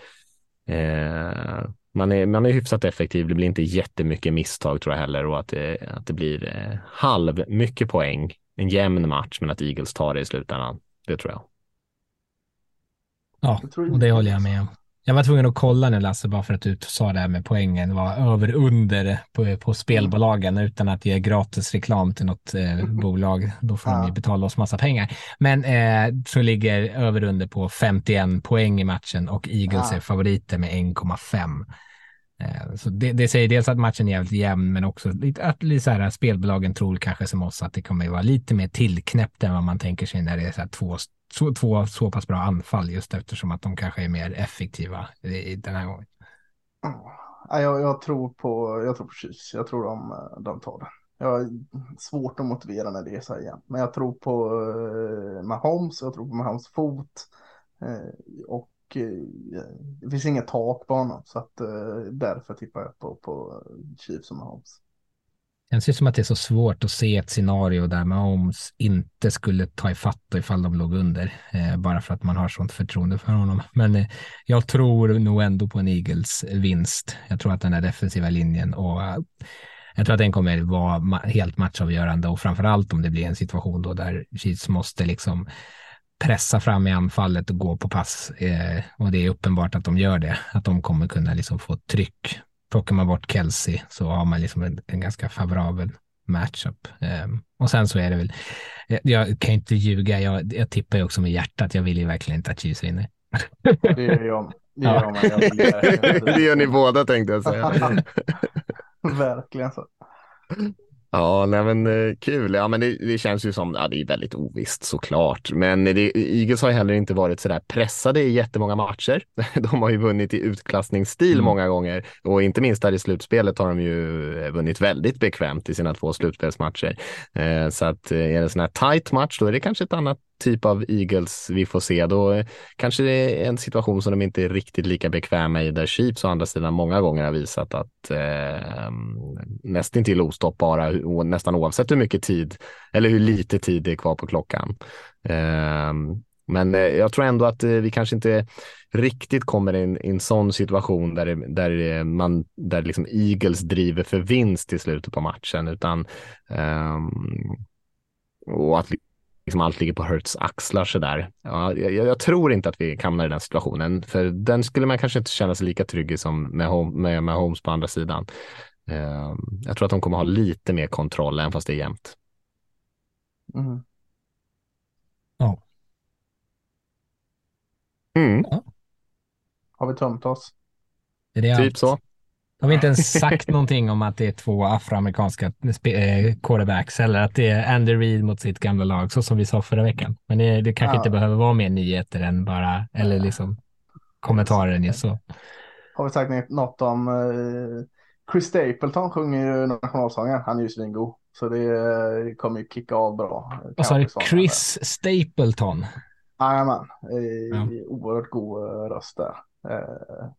eh, man är, man är hyfsat effektiv. Det blir inte jättemycket misstag tror jag heller och att det, att det blir eh, halv mycket poäng. En jämn match, men att Eagles tar det i slutändan. Det tror jag. Ja, och det håller jag med om. Jag var tvungen att kolla nu Lasse, bara för att du sa det här med poängen var över under på, på spelbolagen utan att ge gratis reklam till något eh, bolag. Då får ja. de betala oss massa pengar. Men eh, så ligger över under på 51 poäng i matchen och Eagles ja. är favoriter med 1,5. Eh, så det, det, säger dels att matchen är jävligt jämn, men också att så här, spelbolagen tror kanske som oss att det kommer vara lite mer tillknäppt än vad man tänker sig när det är så här två två, två så pass bra anfall just eftersom att de kanske är mer effektiva i, den här gången. Ja, jag, jag, tror på, jag tror på Chiefs. Jag tror de, de tar det. Jag har svårt att motivera när det är så här igen. Men jag tror på eh, Mahomes, jag tror på Mahomes fot. Eh, och eh, det finns inget tak på honom. Så att eh, därför tippar jag på, på Chiefs och Mahomes. Känns ju som att det är så svårt att se ett scenario där Mahomes inte skulle ta ifatt ifall de låg under, eh, bara för att man har sånt förtroende för honom. Men eh, jag tror nog ändå på en Eagles vinst. Jag tror att den här defensiva linjen och eh, jag tror att den kommer vara ma helt matchavgörande och framför allt om det blir en situation då där Chiefs måste liksom pressa fram i anfallet och gå på pass. Eh, och det är uppenbart att de gör det, att de kommer kunna liksom få tryck plockar man bort Kelsey så har man liksom en, en ganska favorabel matchup. Um, och sen så är det väl, jag, jag kan inte ljuga, jag, jag tippar ju också med hjärtat, jag vill ju verkligen inte att Chiefs vinner. Det gör jag. Det gör, ja. man, det gör ni båda tänkte jag säga. verkligen så. Ja, nej men eh, kul. Ja, men det, det, känns ju som, ja det är väldigt ovisst såklart. Men det, Eagles har heller inte varit sådär pressade i jättemånga matcher. De har ju vunnit i utklassningsstil mm. många gånger och inte minst där i slutspelet har de ju eh, vunnit väldigt bekvämt i sina två slutspelsmatcher. Eh, så att är det en sån här tight match, då är det kanske ett annat typ av Eagles vi får se. Då eh, kanske det är en situation som de inte är riktigt lika bekväma i där Chiefs å andra sidan många gånger har visat att eh, nästintill ostoppbara nästan oavsett hur mycket tid eller hur lite tid det är kvar på klockan. Ehm, eh, men jag tror ändå att eh, vi kanske inte riktigt kommer in i en sån situation där, det, där, man, där liksom Eagles driver för vinst i slutet på matchen, utan um, och att liksom allt ligger på Hurts axlar sådär. Ja, jag, jag, tror inte att vi hamnar i den situationen, för den skulle man kanske inte känna sig lika trygg i som med, med, med Holmes på andra sidan. Uh, jag tror att de kommer ha lite mer kontroll, även fast det är jämnt. Mm. Ja. Mm. ja. Har vi tömt oss? Är det typ allt? så. Har vi inte ens sagt någonting om att det är två afroamerikanska eh, quarterbacks eller att det är Andy Reid mot sitt gamla lag, så som vi sa förra veckan. Men det, det kanske ja. inte behöver vara mer nyheter än bara, eller liksom kommentarer just så. Har vi sagt något om uh, Chris Stapleton sjunger ju nationalsången, han är ju svingod. Så det uh, kommer ju kicka av bra. Vad sa du? Chris Stapleton? Jajamän, ja. oerhört god röst där. Uh,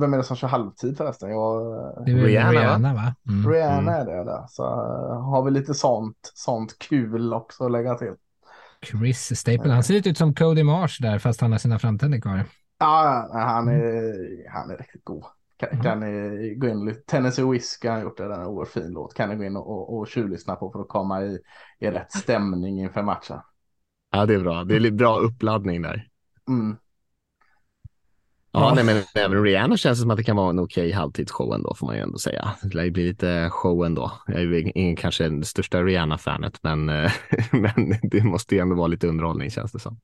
vem är det som kör halvtid förresten? Jag... Det är Rihanna, Rihanna va? Mm. Rihanna är det där. Så uh, har vi lite sånt, sånt kul också att lägga till. Chris Staple, han ser lite ut som Cody Marsh där fast han har sina framtänder kvar. Ja, han är, han är riktigt god. Kan, mm. kan ni gå in lite, Tennessee Whiskey har gjort det, den är oerhört fin låt. Kan ni gå in och, och, och tjuvlyssna på för att komma i, i rätt stämning inför matchen. Ja, det är bra. Det är bra uppladdning där. Mm. Ja, nej, men även Rihanna känns det som att det kan vara en okej okay halvtidsshow ändå, får man ju ändå säga. Det lär ju bli lite show ändå. Jag är ingen kanske det största Rihanna-fanet, men, men det måste ju ändå vara lite underhållning känns det som.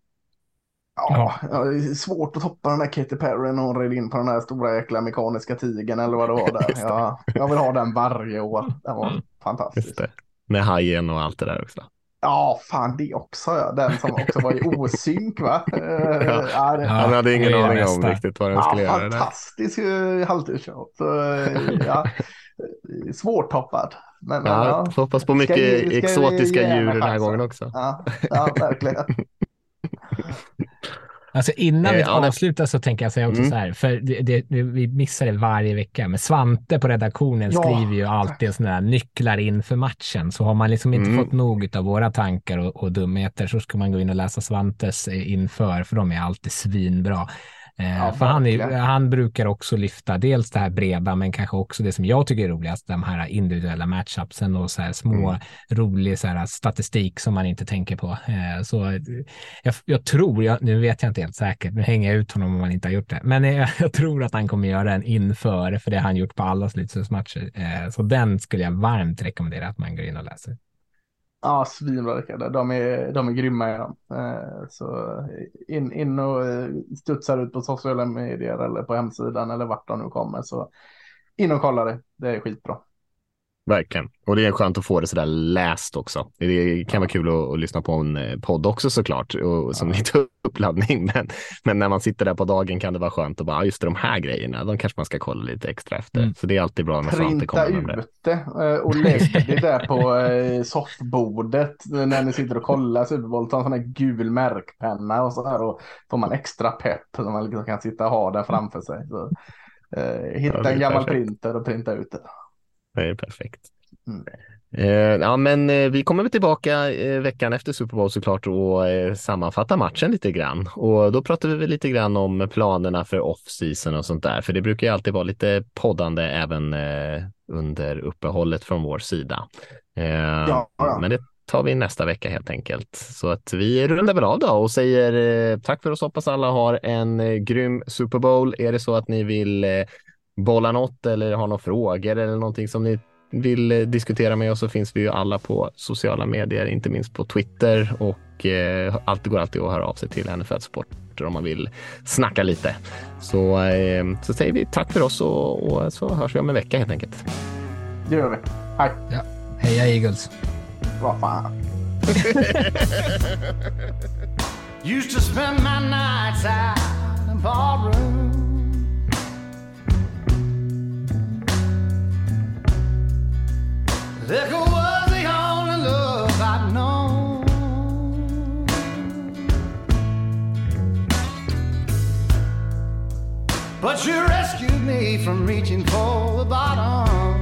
Ja, ja det är svårt att toppa den där Katy Perry när hon red in på den där stora jäkla mekaniska tigen eller vad det var där. Ja, jag vill ha den varje år. Den var fantastisk. Med hajen och allt det där också. Ja, fan det också. Ja. Den som också var i osynk va? ja. Ja, det, Han hade ingen aning om riktigt vad den skulle ja, göra. Fantastisk uh, halvtidsshow. Ja, svårtoppad. Men, ja, ja. Hoppas på mycket ska, exotiska djur den här gången också. Ja, ja verkligen. Alltså innan vi eh, avslutar så tänker jag säga också mm. så här, för det, det, vi missar det varje vecka, men Svante på redaktionen ja. skriver ju alltid sådana här nycklar inför matchen. Så har man liksom inte mm. fått nog av våra tankar och, och dumheter så ska man gå in och läsa Svantes eh, inför, för de är alltid svinbra. Eh, Ja, för han, är, han brukar också lyfta dels det här breda, men kanske också det som jag tycker är roligast, de här individuella matchupsen och så här små Mm. rolig så här statistik som man inte tänker på. Eh, så eh, jag, jag tror, jag, nu vet jag inte helt säkert, nu hänger jag ut honom om han inte har gjort det, men eh, jag tror att han kommer göra en inför, för det har han gjort på alla slutspelsmatcher. Så den skulle jag varmt rekommendera att man går in och läser. Ja, svinbra Rickard. De är, de är grymma är de. Eh, så in, in och eh, studsar ut på sociala medier eller på hemsidan eller vart de nu kommer. Så in och kolla det. Det är skitbra. Verkligen. Och det är skönt att få det sådär läst också. Det kan vara kul att, att lyssna på en eh, podd också såklart, och, som lite uppladdning. Men, men när man sitter där på dagen kan det vara skönt att bara, "Ah, just det, de här grejerna, de kanske man ska kolla lite extra efter. Mm. Så det är alltid bra när Svante Printa kommer med det. ut det eh, och lägg det där på eh, soffbordet när ni sitter och kollar Super Bowl. Ta en sån här gul märkpenna och så här och får man extra pepp så man liksom kan sitta och ha den framför sig. Så, eh, Ja, hitta det en gammal perfekt. printer och printa ut det. Det är perfekt. Mm. Eh, ja, men eh, vi kommer väl tillbaka eh, veckan efter Super Bowl såklart och eh, sammanfatta matchen lite grann. Och då pratar vi väl lite grann om planerna för off-season och sånt där, för det brukar ju alltid vara lite poddande även eh, under uppehållet från vår sida. Eh, Ja, ja. Men det tar vi nästa vecka helt enkelt. Så att vi rundar väl av då och säger eh, tack för oss. Hoppas alla har en grym Super Bowl. Är det så att ni vill bolla något eller har några frågor eller någonting som ni vill eh, diskutera med oss så finns vi ju alla på sociala medier, inte minst på Twitter och eh, allt går alltid att höra av sig till NFL Supporter om man vill snacka lite. Så, eh, så säger vi tack för oss och, och så hörs vi om en vecka helt enkelt. Det gör vi. Hej. Ja. Heja Eagles! Vad fan. Used to spend my nights out in Was the only love I'd known. But you rescued me from reaching for the bottom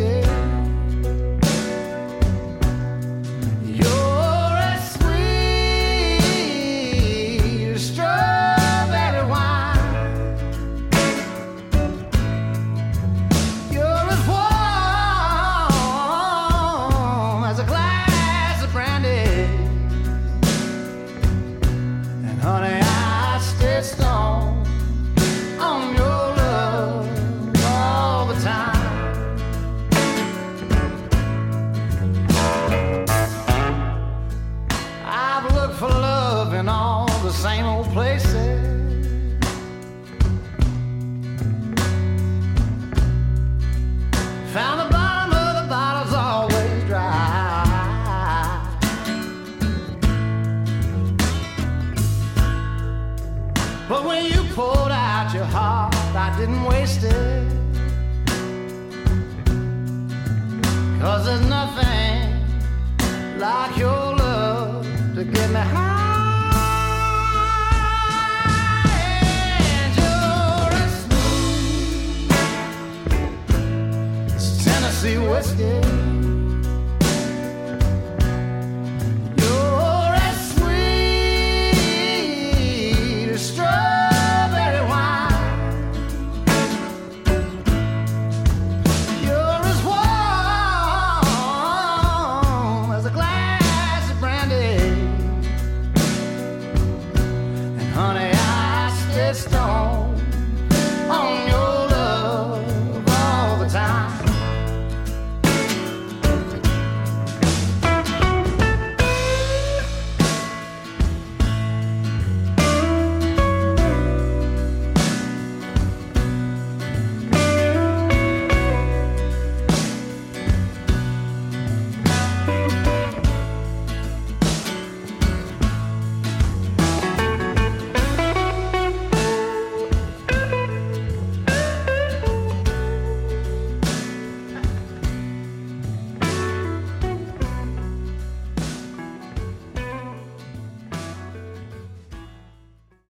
Tennessee